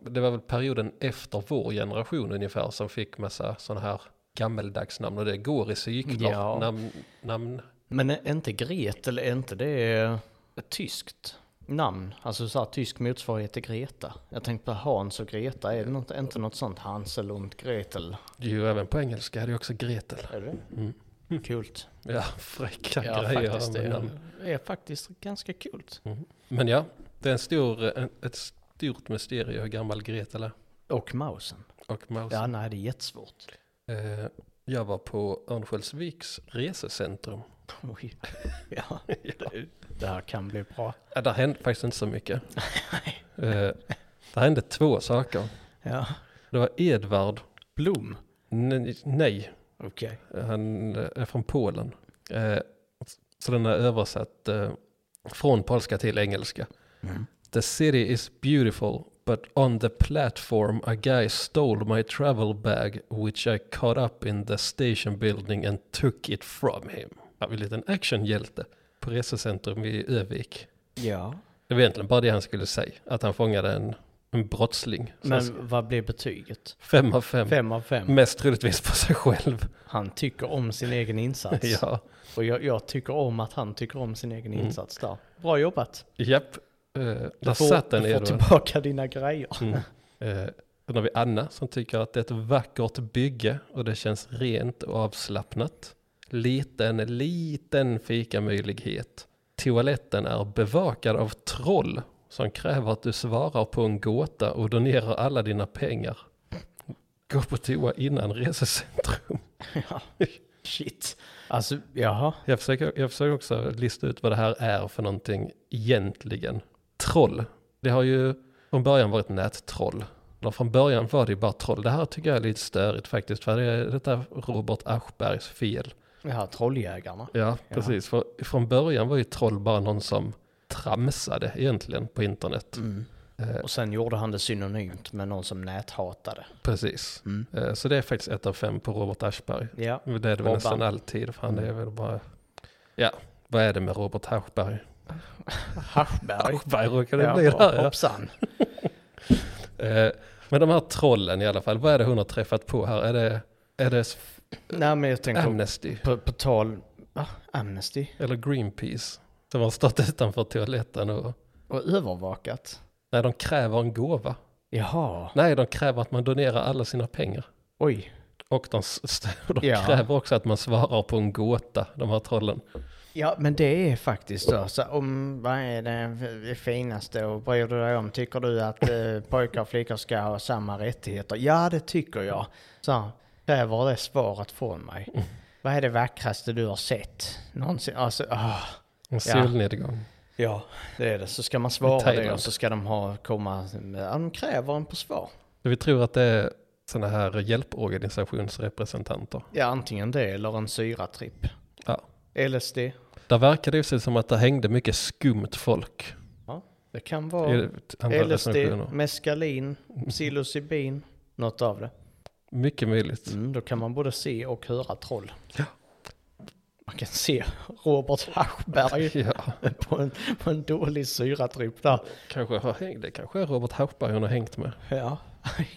Det var väl perioden efter vår generation ungefär som fick massa sådana här gammeldags namn och det går i cykler. Ja. Namn, namn. Men är inte Gretel, är inte det ett tyskt namn? Alltså så här, tysk motsvarighet till Greta. Jag tänkte på Hans och Greta, är det något, inte något sånt Hansel och Gretel? Jo, även på engelska är det också Gretel. Är det Mm. Kult. Ja, fräcka Ja, grejer faktiskt. Det är, är faktiskt ganska kult. Mm. Men ja, det är en stor, en, ett stort mysterium hur gammal Gretel är. Och Mausen. Och Maus. Ja, nej, det är jättesvårt. Eh, jag var på Örnsköldsviks resecentrum. Oj. Ja, det, det här kan bli bra. Ja, där hände faktiskt inte så mycket. eh, där hände två saker. Ja. Det var Edvard, Blom. nej, nej Okej. han eh, är från Polen. Eh, så den är översatt eh, från polska till engelska. Mm. The city is beautiful, but on the platform a guy stole my travel bag which I caught up in the station building and took it from him. Ja, en liten actionhjälte på resecentrum i Övik. Ja. Det var egentligen bara det han skulle säga, att han fångade en, en brottsling. Men vad blir betyget? fem av fem. Fem av fem. Mest troligtvis på sig själv. Han tycker om sin egen insats. ja, Och jag, jag tycker om att han tycker om sin egen Mm. insats där. Bra jobbat. japp. Uh, där får, satt den du får tillbaka dina grejer. Mm. Eh, sen har vi Anna som tycker att det är ett vackert bygge och det känns rent och avslappnat. Liten, liten fikamöjlighet. Toaletten är bevakad av troll som kräver att du svarar på en gåta och donerar alla dina pengar. Gå på toa innan resecentrum. ja. Shit. Alltså, jaha. Jag försöker, jag försöker också lista ut vad det här är för någonting egentligen. Troll. Det har ju från början varit nättroll. Eller från början var det ju bara troll. Det här tycker jag är lite störigt faktiskt. För det är detta Robert Aschbergs fel. Ja, trolljägarna. Ja, Ja. precis. För från början var ju troll bara någon som tramsade egentligen på internet. Mm. Eh, Och sen gjorde han det synonymt med någon som näthatade. precis. Mm. Eh, så det är faktiskt ett av fem på Robert Aschberg. Ja. Det är det väl Robban. nästan alltid. För han är Mm. väl bara... Ja, vad är det med Robert Aschberg? Haschberg. Aschberg råkar det Ja, bli där ja. hoppsan. Eh, Men de här trollen i alla fall, vad är det hon har träffat på här? Är det, är det Nej men jag tänker Amnesty på, på tal, ah, Amnesty eller Greenpeace? Som har stått utanför toaletten och och övervakat. när de kräver en gåva. Jaha, Nej, de kräver att man donerar alla sina pengar. oj. Och de, de Ja. kräver också att man svarar på en gåta, de här trollen. Ja, men det är faktiskt så. så om, vad är det, det finaste och bryr du dig om? Tycker du att eh, pojkar och flickor ska ha samma rättigheter? Ja, det tycker jag. Så kräver det svaret från mig. Vad är det vackraste du har sett någonsin? Alltså, ah. En solnedgång. Ja, det är det. Så ska man svara det och så ska de ha, komma, ja, de kräver en på svar. Så vi tror att det är sådana här hjälporganisationsrepresentanter. Ja, antingen det eller en syratripp. Ja. LSD. Där verkar det ju som att det hängde mycket skumt folk. Det kan vara LSD, meskalin, psilocybin, något av det. Mycket möjligt. Mm, då kan man både se och höra troll. Ja. Man kan se Robert Aschberg Ja, på en, på en dålig syratripp där. kanske har hängt, det kanske är Robert Haschberg hon har hängt med. Ja,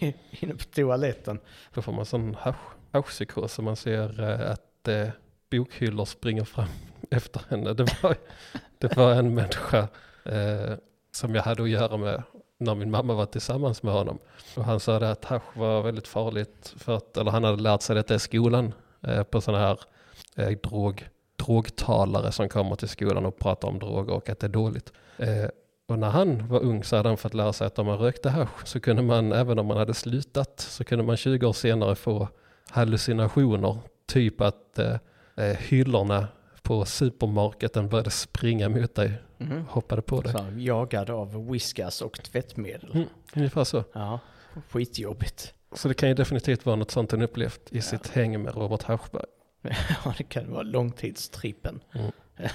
inne på toaletten. Då får man sån hasch- haschpsykos så man ser eh, att eh, bokhyllor springer fram efter henne. Det var, det var en människa eh, som jag hade att göra med när min mamma var tillsammans med honom. Och han sa det att hasch var väldigt farligt för att, eller han hade lärt sig detta i skolan eh, på sådana här eh, drog, drogtalare som kommer till skolan och pratar om droger och att det är dåligt. Eh, och när han var ung så hade han fått lära sig att om man rökte hasch så kunde man, även om man hade slutat, så kunde man 20 år senare få hallucinationer. Typ att eh, eh hyllorna på supermarketen började springa mot dig, Mhm. hoppade på dig. Så, jagad av whiskas och tvättmedel. Mm, ungefär så. Ja, skitjobbigt. Så det kan ju definitivt vara något sånt han upplevt i sitt häng med Robert Haschberg. Ja, det kan vara långtidstrippen. Mm.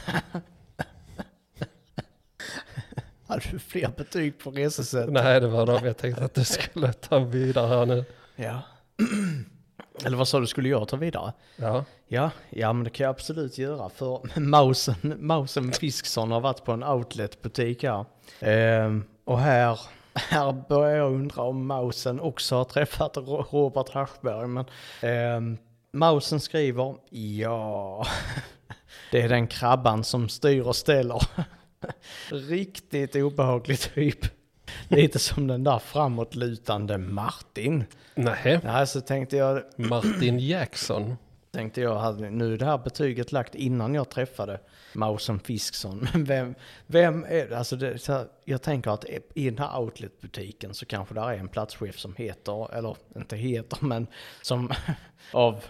Hade du fler betyg på resesätt? Nej, det var de jag tänkte att du skulle ta vidare här nu. Ja. Eller vad sa du, skulle jag ta vidare? Ja, Ja, ja men det kan jag absolut göra för Mausen, Mausen Fisksson har varit på en outletbutik här. Ehm, och här, här börjar jag undra om Mausen också har träffat Ro- Robert Haschberg. Men ehm, Mausen skriver, ja, det är den krabban som styr och ställer. Riktigt obehaglig typ. Lite som den där framåtlutande Martin. nej, Nej, så tänkte jag, Martin Jackson. Tänkte jag, nu är det här betyget lagt innan jag träffade Mausen Fisksson. Men vem, vem är det? Alltså det, här, jag tänker att i den här outletbutiken så kanske där är en platschef som heter, eller inte heter, men som av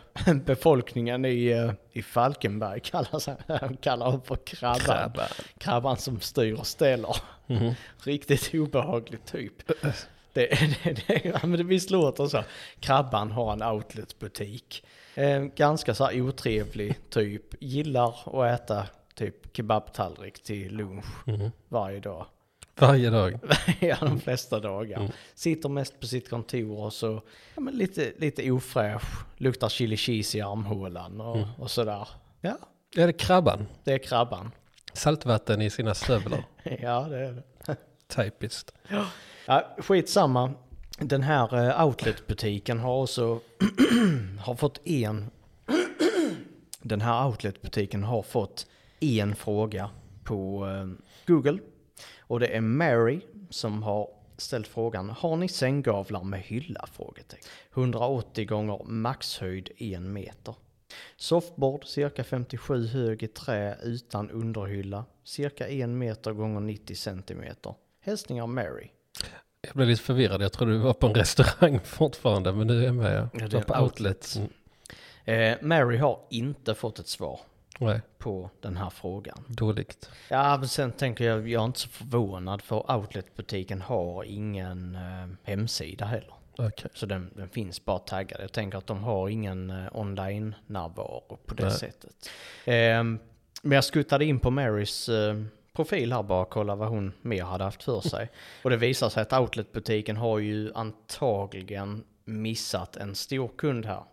befolkningen i, eh, i Falkenberg kallar, sig, kallar för krabban. Krabban. Krabban som styr och ställer. Mhm. Riktigt obehaglig typ. Det, det, det, ja, men det visst låter så. Krabban har en outletbutik. Eh, ganska så här otrevlig typ. Gillar att äta typ kebabtallrik till lunch Mhm. varje dag. Varje dag. ja, de flesta dagar. Mm. Sitter mest på sitt kontor och så ja, men lite, lite ofräsch. Luktar chili cheese i armhålan och, Mm. och sådär. Ja, Är det krabban? det är krabban. Saltvatten i sina stövlar. ja, det är det. Typiskt. Ja, skitsamma. Den här eh, outletbutiken har också har fått en. Den här outletbutiken har fått en fråga på eh, Google. Och det är Mary som har ställt frågan. Har ni sänggavlar med hylla? Frågetecken. 180 gånger maxhöjd 1 meter. Softboard cirka 57 hög i trä utan underhylla. Cirka 1 meter gånger 90 centimeter. Hälsningar Mary. Jag blev lite förvirrad. Jag trodde du var på en restaurang fortfarande. Men nu är jag med. Ja, det är en outlet. Mm. Eh, Mary har inte fått ett svar Nej, på den här frågan. dåligt. Ja, men sen tänker jag, jag är inte så förvånad för outletbutiken har ingen eh, hemsida heller. Okej. Så den, den finns bara taggad. Jag tänker att de har ingen eh, online-närvaro på det Nej. sättet. Eh, men jag skuttade in på Marys eh, profil här bara och kolla vad hon mer hade haft för sig. Och det visar sig att outletbutiken har ju antagligen missat en stor kund här.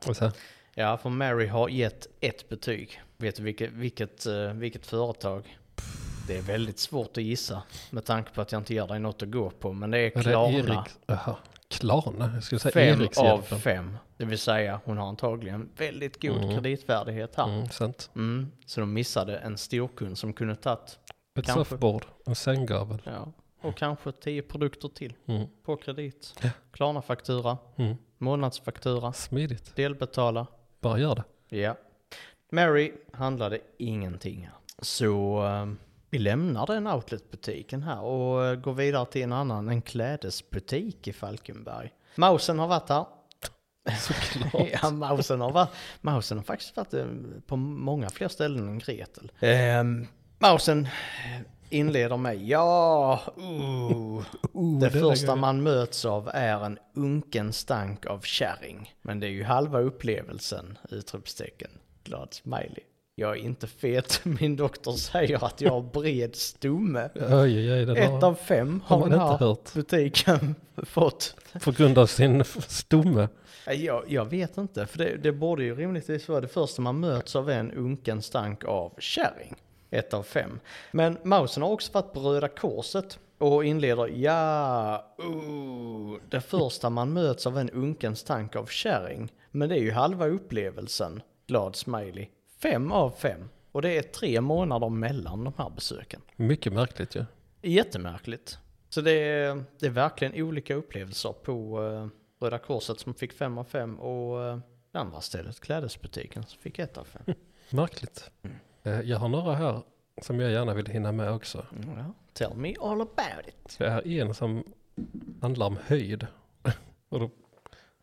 Ja, för Mary har gett ett betyg. Vet du vilket, vilket, eh, vilket företag? Det är väldigt svårt att gissa med tanke på att jag inte ger dig något att gå på. Men det är det Klarna. Klarna? Jag skulle säga Fem av fem. Det vill säga hon har antagligen väldigt god Mm. kreditvärdighet här. Mm, sant. Mm. Så de missade en storkund som kunde tagit, Ett Kanske. soffbord, en sänggavel. ja. och kanske tio produkter till Mm. på kredit. Ja. Klarna-faktura, Mm. månadsfaktura, Smidigt. delbetala. Bara gör det. Ja. Mary handlade ingenting här. Så ehm, vi lämnar den outletbutiken här och eh, går vidare till en annan, en klädesbutik i Falkenberg. Mausen har varit här. Såklart. ja, Mausen har, varit, Mausen har faktiskt varit eh, på många fler ställen än Gretel. Um, Mausen inleder med ja, uh, Oh, det är första man möts av är en unken stank av kärring. Men det är ju halva upplevelsen, utropstecken. Glad smiley. Jag är inte fet, min doktor säger att jag har bred stomme. Oj, oj, Ett har, av fem har har den här hört. butiken fått. På grund av sin stomme. Jag, jag vet inte, för det, det borde ju rimligtvis vara det första man möts av en unken stank av kärring. Ett av fem. Men Mausen har också varit på Röda Korset och inleder ja, uh, det första man möts av en unken stank av kärring. Men det är ju halva upplevelsen. Glad smiley. Fem av fem. Och det är tre månader mellan de här besöken. Mycket märkligt ju. Jättemärkligt. Så det är, det är verkligen olika upplevelser på uh, Röda Korset som fick fem av fem och uh, det andra stället, klädesbutiken, som fick ett av fem. Märkligt. Eh, Jag har några här som jag gärna vill hinna med också. Mm. Tell me all about it. Det är en som handlar om höjd. Och då,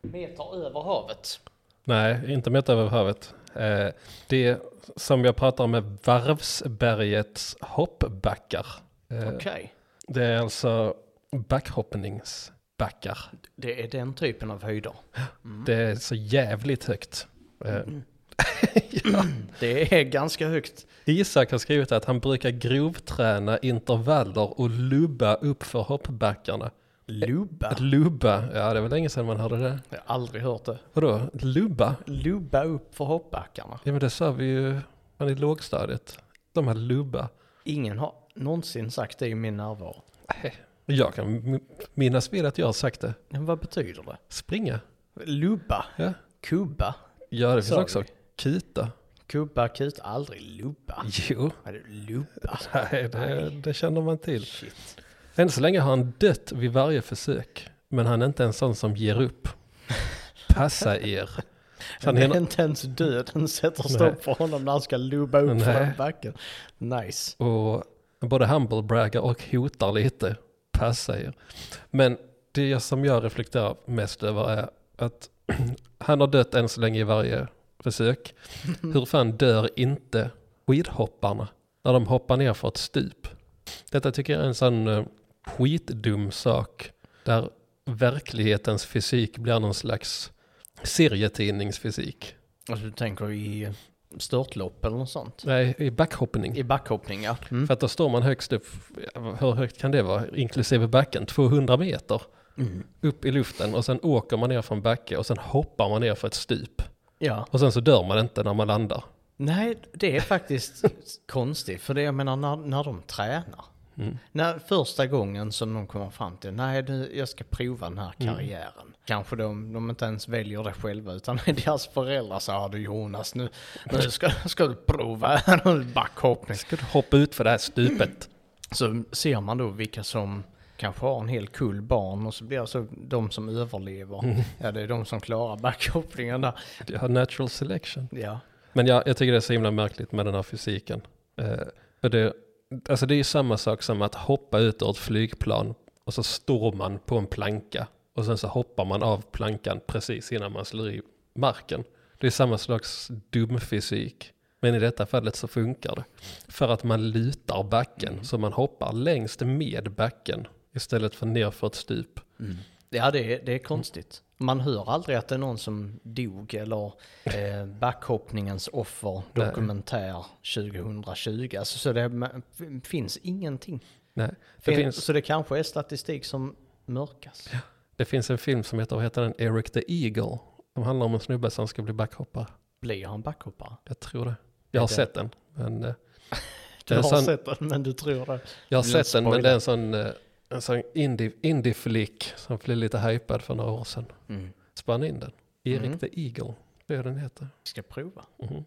Meter över havet. nej, inte mätt över havet. Eh, Det som jag pratar om är Varvsbergets hoppbackar. Eh, Okej. Det är alltså backhoppningsbackar. Det är den typen av höjder. Det är så jävligt högt. Eh, Det är ganska högt. Isak har skrivit att han brukar grovträna intervaller och lubba upp för hoppbackarna. Lubba. Lubba, ja det var länge sedan man hörde det. Jag har aldrig hört det. Vadå, lubba? Lubba upp för hoppbackarna. Ja men det sa vi ju man i lågstadiet. De här lubba. Ingen har någonsin sagt det i min närvaro. Nej, Jag kan minnas vid att jag har sagt det. Men vad betyder det? Springa. Lubba. Ja, Kubba. ja det finns också. Kuta. Kubba, kut, aldrig lubba. Jo, Vad är det? Lubba? nej, det, det känner man till. Shit. Än så länge har han dött vid varje försök. Men han är inte en sån som ger upp. Passa er. Så han hinner, inte ens döden sätter Nej. stopp för honom när han ska lubba upp Nej. den backen. Nice. och både humble braggar och hotar lite. Passa er. Men det som jag reflekterar mest över är att han har dött än så länge i varje försök. Hur fan dör inte skidhopparna när de hoppar ner för ett stup? Detta tycker jag är en sån uh, skitdum sak där verklighetens fysik blir någon slags serietidningsfysik. Alltså du tänker i störtlopp eller något sånt? Nej, i backhoppning. I backhoppning ja. Mm. För att då står man högst upp, hur högt kan det vara, inklusive backen, 200 meter Mm. upp i luften och sen åker man ner från backe och sen hoppar man ner för ett stup. Ja. Och sen så dör man inte när man landar. Nej, det är faktiskt konstigt. För det jag menar när, när de tränar. Mm. När första gången som de kommer fram till, nej du, jag ska prova den här Mm. karriären. Kanske de, de inte ens väljer det själva utan deras föräldrar sa, "Ja, du Jonas nu, nu ska, ska du prova backhoppning. Ska du hoppa ut för det här stupet? Så ser man då vilka som kanske har en hel kull barn och så blir det så de som överlever. Mm. Ja, det är de som klarar backhoppningen där. Det har natural selection. Ja. Men jag, jag tycker det är så himla märkligt med den här fysiken. Eh, för det, alltså det är ju samma sak som att hoppa ut ur ett flygplan och så står man på en planka och sen så hoppar man av plankan precis innan man slår i marken. Det är samma slags dum fysik. Men i detta fallet så funkar det. För att man lutar backen så man hoppar längst med backen istället för ner för ett stup. Ja, det är, det är konstigt. Man hör aldrig att det är någon som dog eller eh, backhoppningens offer dokumentär 2020. Alltså, så det finns ingenting. Nej, det, Fin- finns, Så det kanske är statistik som mörkas. det finns en film som heter, heter den, Eric the Eagle. Som handlar om en snubbe som ska bli backhoppare. Blir han backhoppare? Jag tror det. Jag har det- sett den. Men, eh, Du har sån- sett den men du tror det. jag har Du sett den men det är en sån, eh, en sån indie, indie-flick som blev lite hypad för några år sedan. Mm. Spann in den. Eric Mm. the Eagle, det är den heter. Ska prova. Mhm.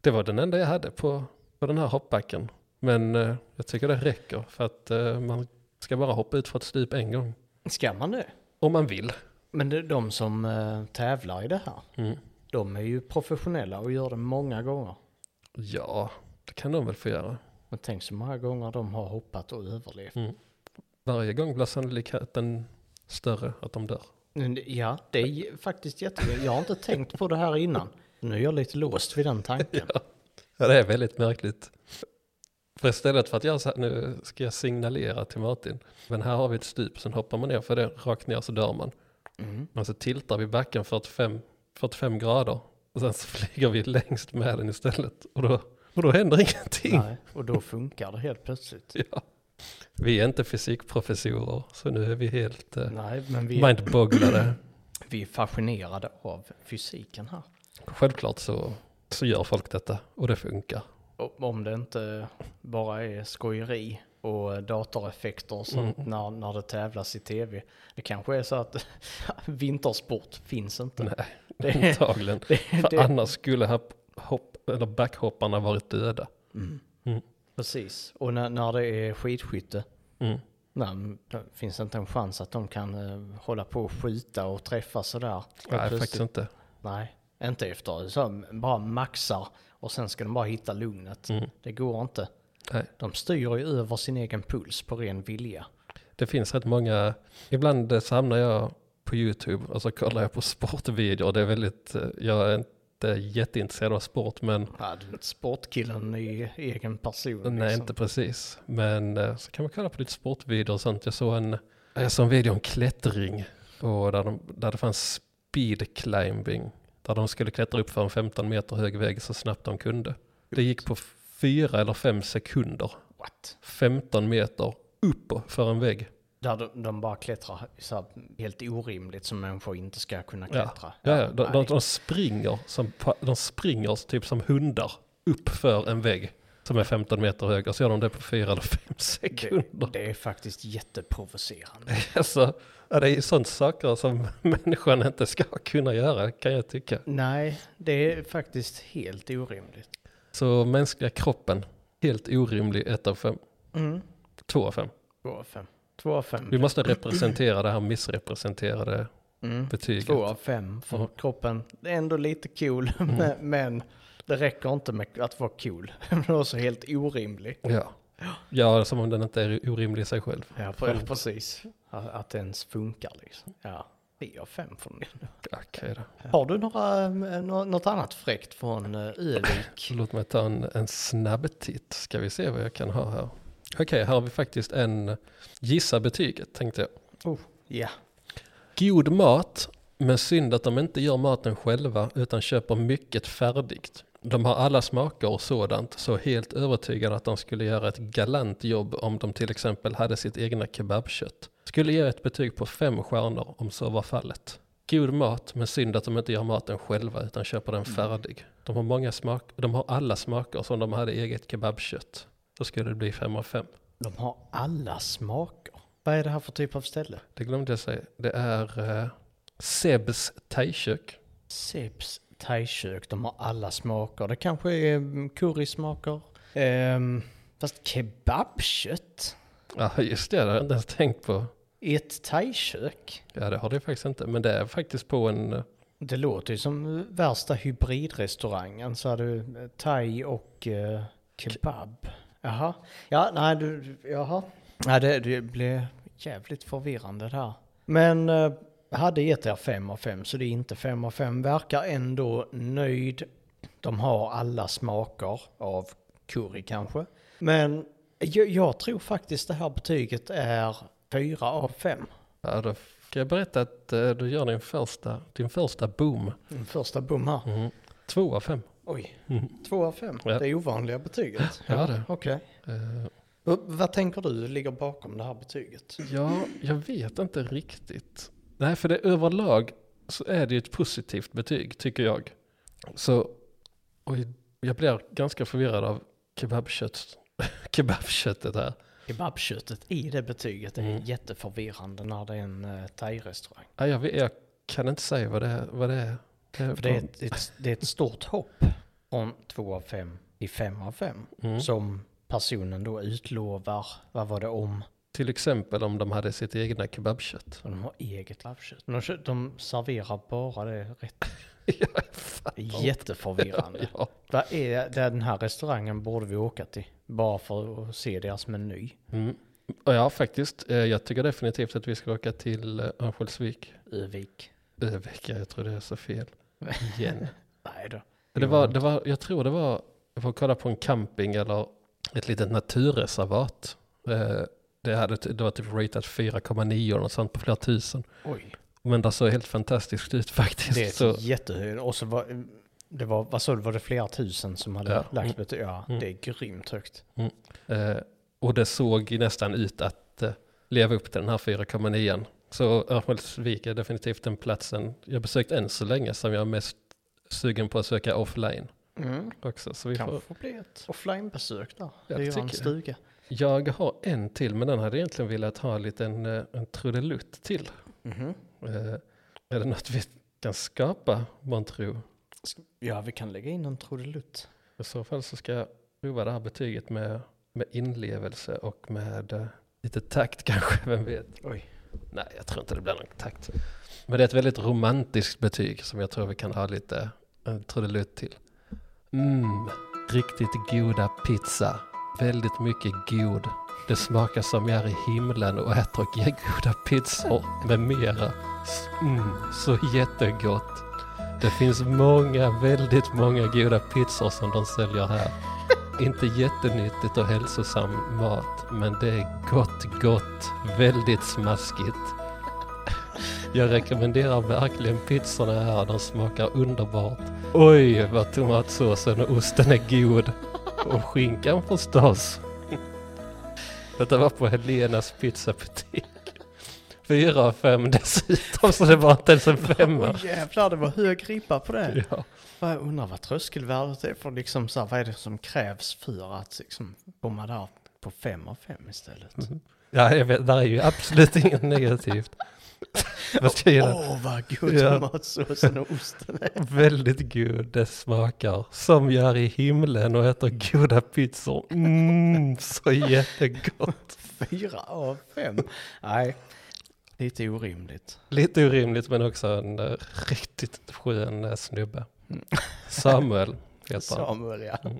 Det var den enda jag hade på, på den här hoppbacken. Men eh, jag tycker det räcker för att eh, man Ska bara hoppa ut för ett stup en gång. Ska man det? Om man vill. Men det, de som eh, tävlar i det här, Mm. de är ju professionella och gör det många gånger. Ja, det kan de väl få göra. Men tänk så många gånger de har hoppat och överlevt. Mm. Varje gång blir sannolikheten större att de dör. Men Ja, det är faktiskt jättekul. Jag har inte tänkt på det här innan. Nu är jag lite låst vid den tanken. Ja, det är väldigt märkligt. För istället för att jag så här, nu ska jag signalera till Martin. Men här har vi ett stup, sen hoppar man ner för det, rakt ner så dör man. Mm. Och så tiltar vi backen 45, 45 grader. Och sen så flyger vi längst med den istället. Och då, och då händer ingenting. Nej, och då funkar det helt plötsligt. Ja. Vi är inte fysikprofessorer, så nu är vi helt uh, Nej, men vi, mindbogglade. vi är fascinerade av fysiken här. Självklart så, så gör folk detta och det funkar. Om det inte bara är skojeri och datoreffekter sånt Mm. när, när det tävlas i tv. Det kanske är så att vintersport finns inte. Nej, Det- antagligen. Det, För det, annars skulle hopp, hopp, eller backhopparna varit döda. mm. Mm. Precis, och när, när det är skidskytte, Mm. nej, det finns inte en chans att de kan eh, hålla på och skjuta och träffa sådär. Nej, plötsligt. faktiskt inte. Nej, inte efter. Så bara maxar och sen ska de bara hitta lugnet. Mm. Det går inte. Nej. De styr ju över sin egen puls på ren vilja. Det finns rätt många, ibland eh, så hamnar jag på YouTube och så kollar jag på sportvideor. Det är väldigt, eh, jag är inte jätteintresserad av sport men Ja, du vet, sportkillen i egen person. nej liksom. inte precis. Men eh, så kan man kolla på lite sportvideor och sånt. Jag såg en, jag såg en video om klättring och där, de, där det fanns speed climbing. Där de skulle klättra upp för en 15 meter hög vägg så snabbt de kunde. Det gick på fyra eller fem sekunder. What? 15 meter upp för en vägg. Där de, de bara klättrar så här helt orimligt som människor inte ska kunna Ja, klättra. ja, ja. De, de, nej. de springer som, de springer typ som hundar upp för en vägg som är 15 meter hög och så gör de det på fyra eller fem sekunder. det, det är faktiskt jätteprovocerande. Alltså, ja, det är ju sånt saker som människan inte ska kunna göra kan jag tycka. nej, det är faktiskt helt orimligt. Så mänskliga kroppen, helt orimlig 1 av 5. Mm. 2 av 5. 2 av 5. 2 av 5. Vi måste representera det här missrepresenterade Mm. betyget. Två av fem för Mm. kroppen. Det är ändå lite cool, men- men det räcker inte med att vara cool. Den är också helt orimlig. Ja. ja, som om den inte är orimlig i sig själv. Ja, pre- precis. Att, att det ens funkar liksom. Ja, tre av fem från. Okej då. Har du några, eh, nå- något annat fräckt från eh, Övik? Låt mig ta en, en snabb titt. Ska vi se vad jag kan ha här. Okej, här har vi faktiskt en gissa betyget tänkte jag. Oh, ja. God mat, men synd att de inte gör maten själva utan köper mycket färdigt. De har alla smaker och sådant, så helt övertygad att de skulle göra ett galant jobb om de till exempel hade sitt egna kebabkött. Skulle ge ett betyg på fem stjärnor om så var fallet. God mat, men synd att de inte gör maten själva utan köper den färdig. De har många smak, de har alla smaker som de hade eget kebabkött. Då skulle det bli fem av fem. De har alla smaker. Vad är det här för typ av ställe? Det glömde jag säga. Det är eh, Sebs thaikök. Sebs thaikök, de har alla smaker. Det kanske är mm, currysmaker. Ehm, fast kebabkött Ja just det, det har jag inte ens tänkt på. i ett thaikök. Ja det har det faktiskt inte, men det är faktiskt på en... eh, Det låter ju som värsta hybridrestaurangen. Så har du eh, thai och eh, kebab. Jaha. Ja, nej du, jaha. Nej, det, det blev jävligt förvirrande där. Men eh, hade gett er fem av fem så det är inte fem av fem. Verkar ändå nöjd. De har alla smaker av curry kanske. Men jag, jag tror faktiskt det här betyget är fyra av fem. Ja, då ska jag berätta att eh, du gör din första, din första boom. Den första bom här. Mm. Två av fem. Oj, Mm. två av fem. Ja. Det är ovanliga betyget. Ja, det. Okej. Eh, Och Vad tänker du ligger bakom det här betyget? ja, jag vet inte riktigt. Nej, för det överlag så är det ju ett positivt betyg tycker jag. Så, oj, jag blir ganska förvirrad av kebabkött, kebabköttet här. Kebabköttet i det betyget är Mm. jätteförvirrande när det är en uh, thai-restaurang. Ja, jag, jag kan inte säga vad det är. Vad det är. Det är För det är, ett, ett, det är ett stort hopp från två av fem till fem av fem. Mm. Som personen då utlovar, vad var det om? Till exempel om de hade sitt egna kebabkött. Och de har eget labbkött. De, de serverar bara det rätt. ja. Jätteförvirrande. Ja. Vad är det, den här restaurangen borde vi åka till. Bara för att se deras meny. Mm. Ja, faktiskt. eh, Jag tycker definitivt att vi ska åka till eh, Örnsköldsvik. Övik. Övik, jag tror det är så fel. Igen. Nej då. Det var, det var, jag tror det var, jag får kolla på en camping eller ett litet naturreservat. Eh, Det, hade, det var typ ratat 4,9 och sånt på flera tusen. Oj. Men det såg helt fantastiskt ut faktiskt. Det är så, jättehögt. Och så var det var, vad sa du, var det flera tusen som hade Ja. lagt betyg? Ja, Mm. det är grymt högt. eh, och det såg nästan ut att eh, leva upp till den här 4,9. Så Örnsköldsvik är definitivt den platsen jag besökt än så länge som jag mest sugen på att söka offline Mm. också. Så vi får, Kanske bli ett offline-besök där. det Hyra tycker en jag. stuga. jag har en till, men den hade jag egentligen velat ha en liten eh, en trudelutt till. Eh, är det något vi kan skapa, man tror? Ja, vi kan lägga in en trudelutt. I så fall så ska jag prova det här betyget med, med inlevelse och med eh, lite takt kanske, vem vet? Oj. Nej, jag tror inte det blir någon takt. Men det är ett väldigt romantiskt betyg som jag tror vi kan ha lite Eh, trudelutt till. Mm, riktigt goda pizza. Väldigt mycket god. Det smakar som jag är i himlen och äter goda pizzor med mera. Mm, så jättegott. Det finns många, väldigt många goda pizzor som de säljer här. Inte jättenyttigt och hälsosam mat, men det är gott, gott, väldigt smaskigt. Jag rekommenderar verkligen pizzorna här, de smakar underbart. Oj, vad tomatsåsen och osten är god. Och skinkan förstås. Detta var på Helenas pizzabutik. Fyra av fem dessutom, så det var inte ens en femma. Oj jävlar, det var hög ribba på det. Ja. Jag undrar vad tröskelvärdet är för liksom så här, vad är det som krävs för att liksom komma där på fem av fem istället? Ja, jag vet, där är ju absolut inget negativt. Vad ska jag Åh, göra? vad god Ja. tomatsåsen och osten är. Väldigt god, det smakar som jag är i himlen och äter goda pizzor. Mm, så jättegott. Fyra av fem. Nej, lite orimligt. Lite orimligt men också en uh, riktigt skön uh, snubbe. Mm. Samuel heter han. Samuel, ja. Mm.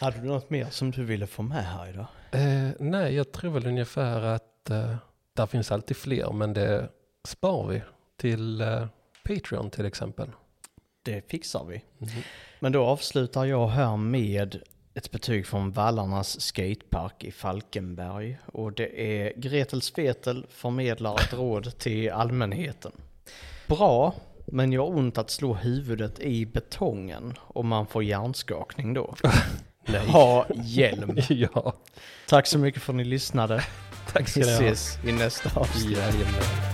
Hade du något mer som du ville få med här idag? Eh, nej, jag tror väl ungefär att uh, där finns alltid fler men det spar vi till eh, Patreon till exempel. Det fixar vi. Mhm. Men då avslutar jag här med ett betyg från Vallarnas skatepark i Falkenberg. Och det är Gretel Svetel förmedlar ett råd till allmänheten. Bra, men jag har ont att slå huvudet i betongen om man får hjärnskakning då. Nej. Ha hjälm. ja, Tack så mycket för att ni lyssnade. Tack ska Vi ni ha. ses i nästa avsnitt. Jajamän.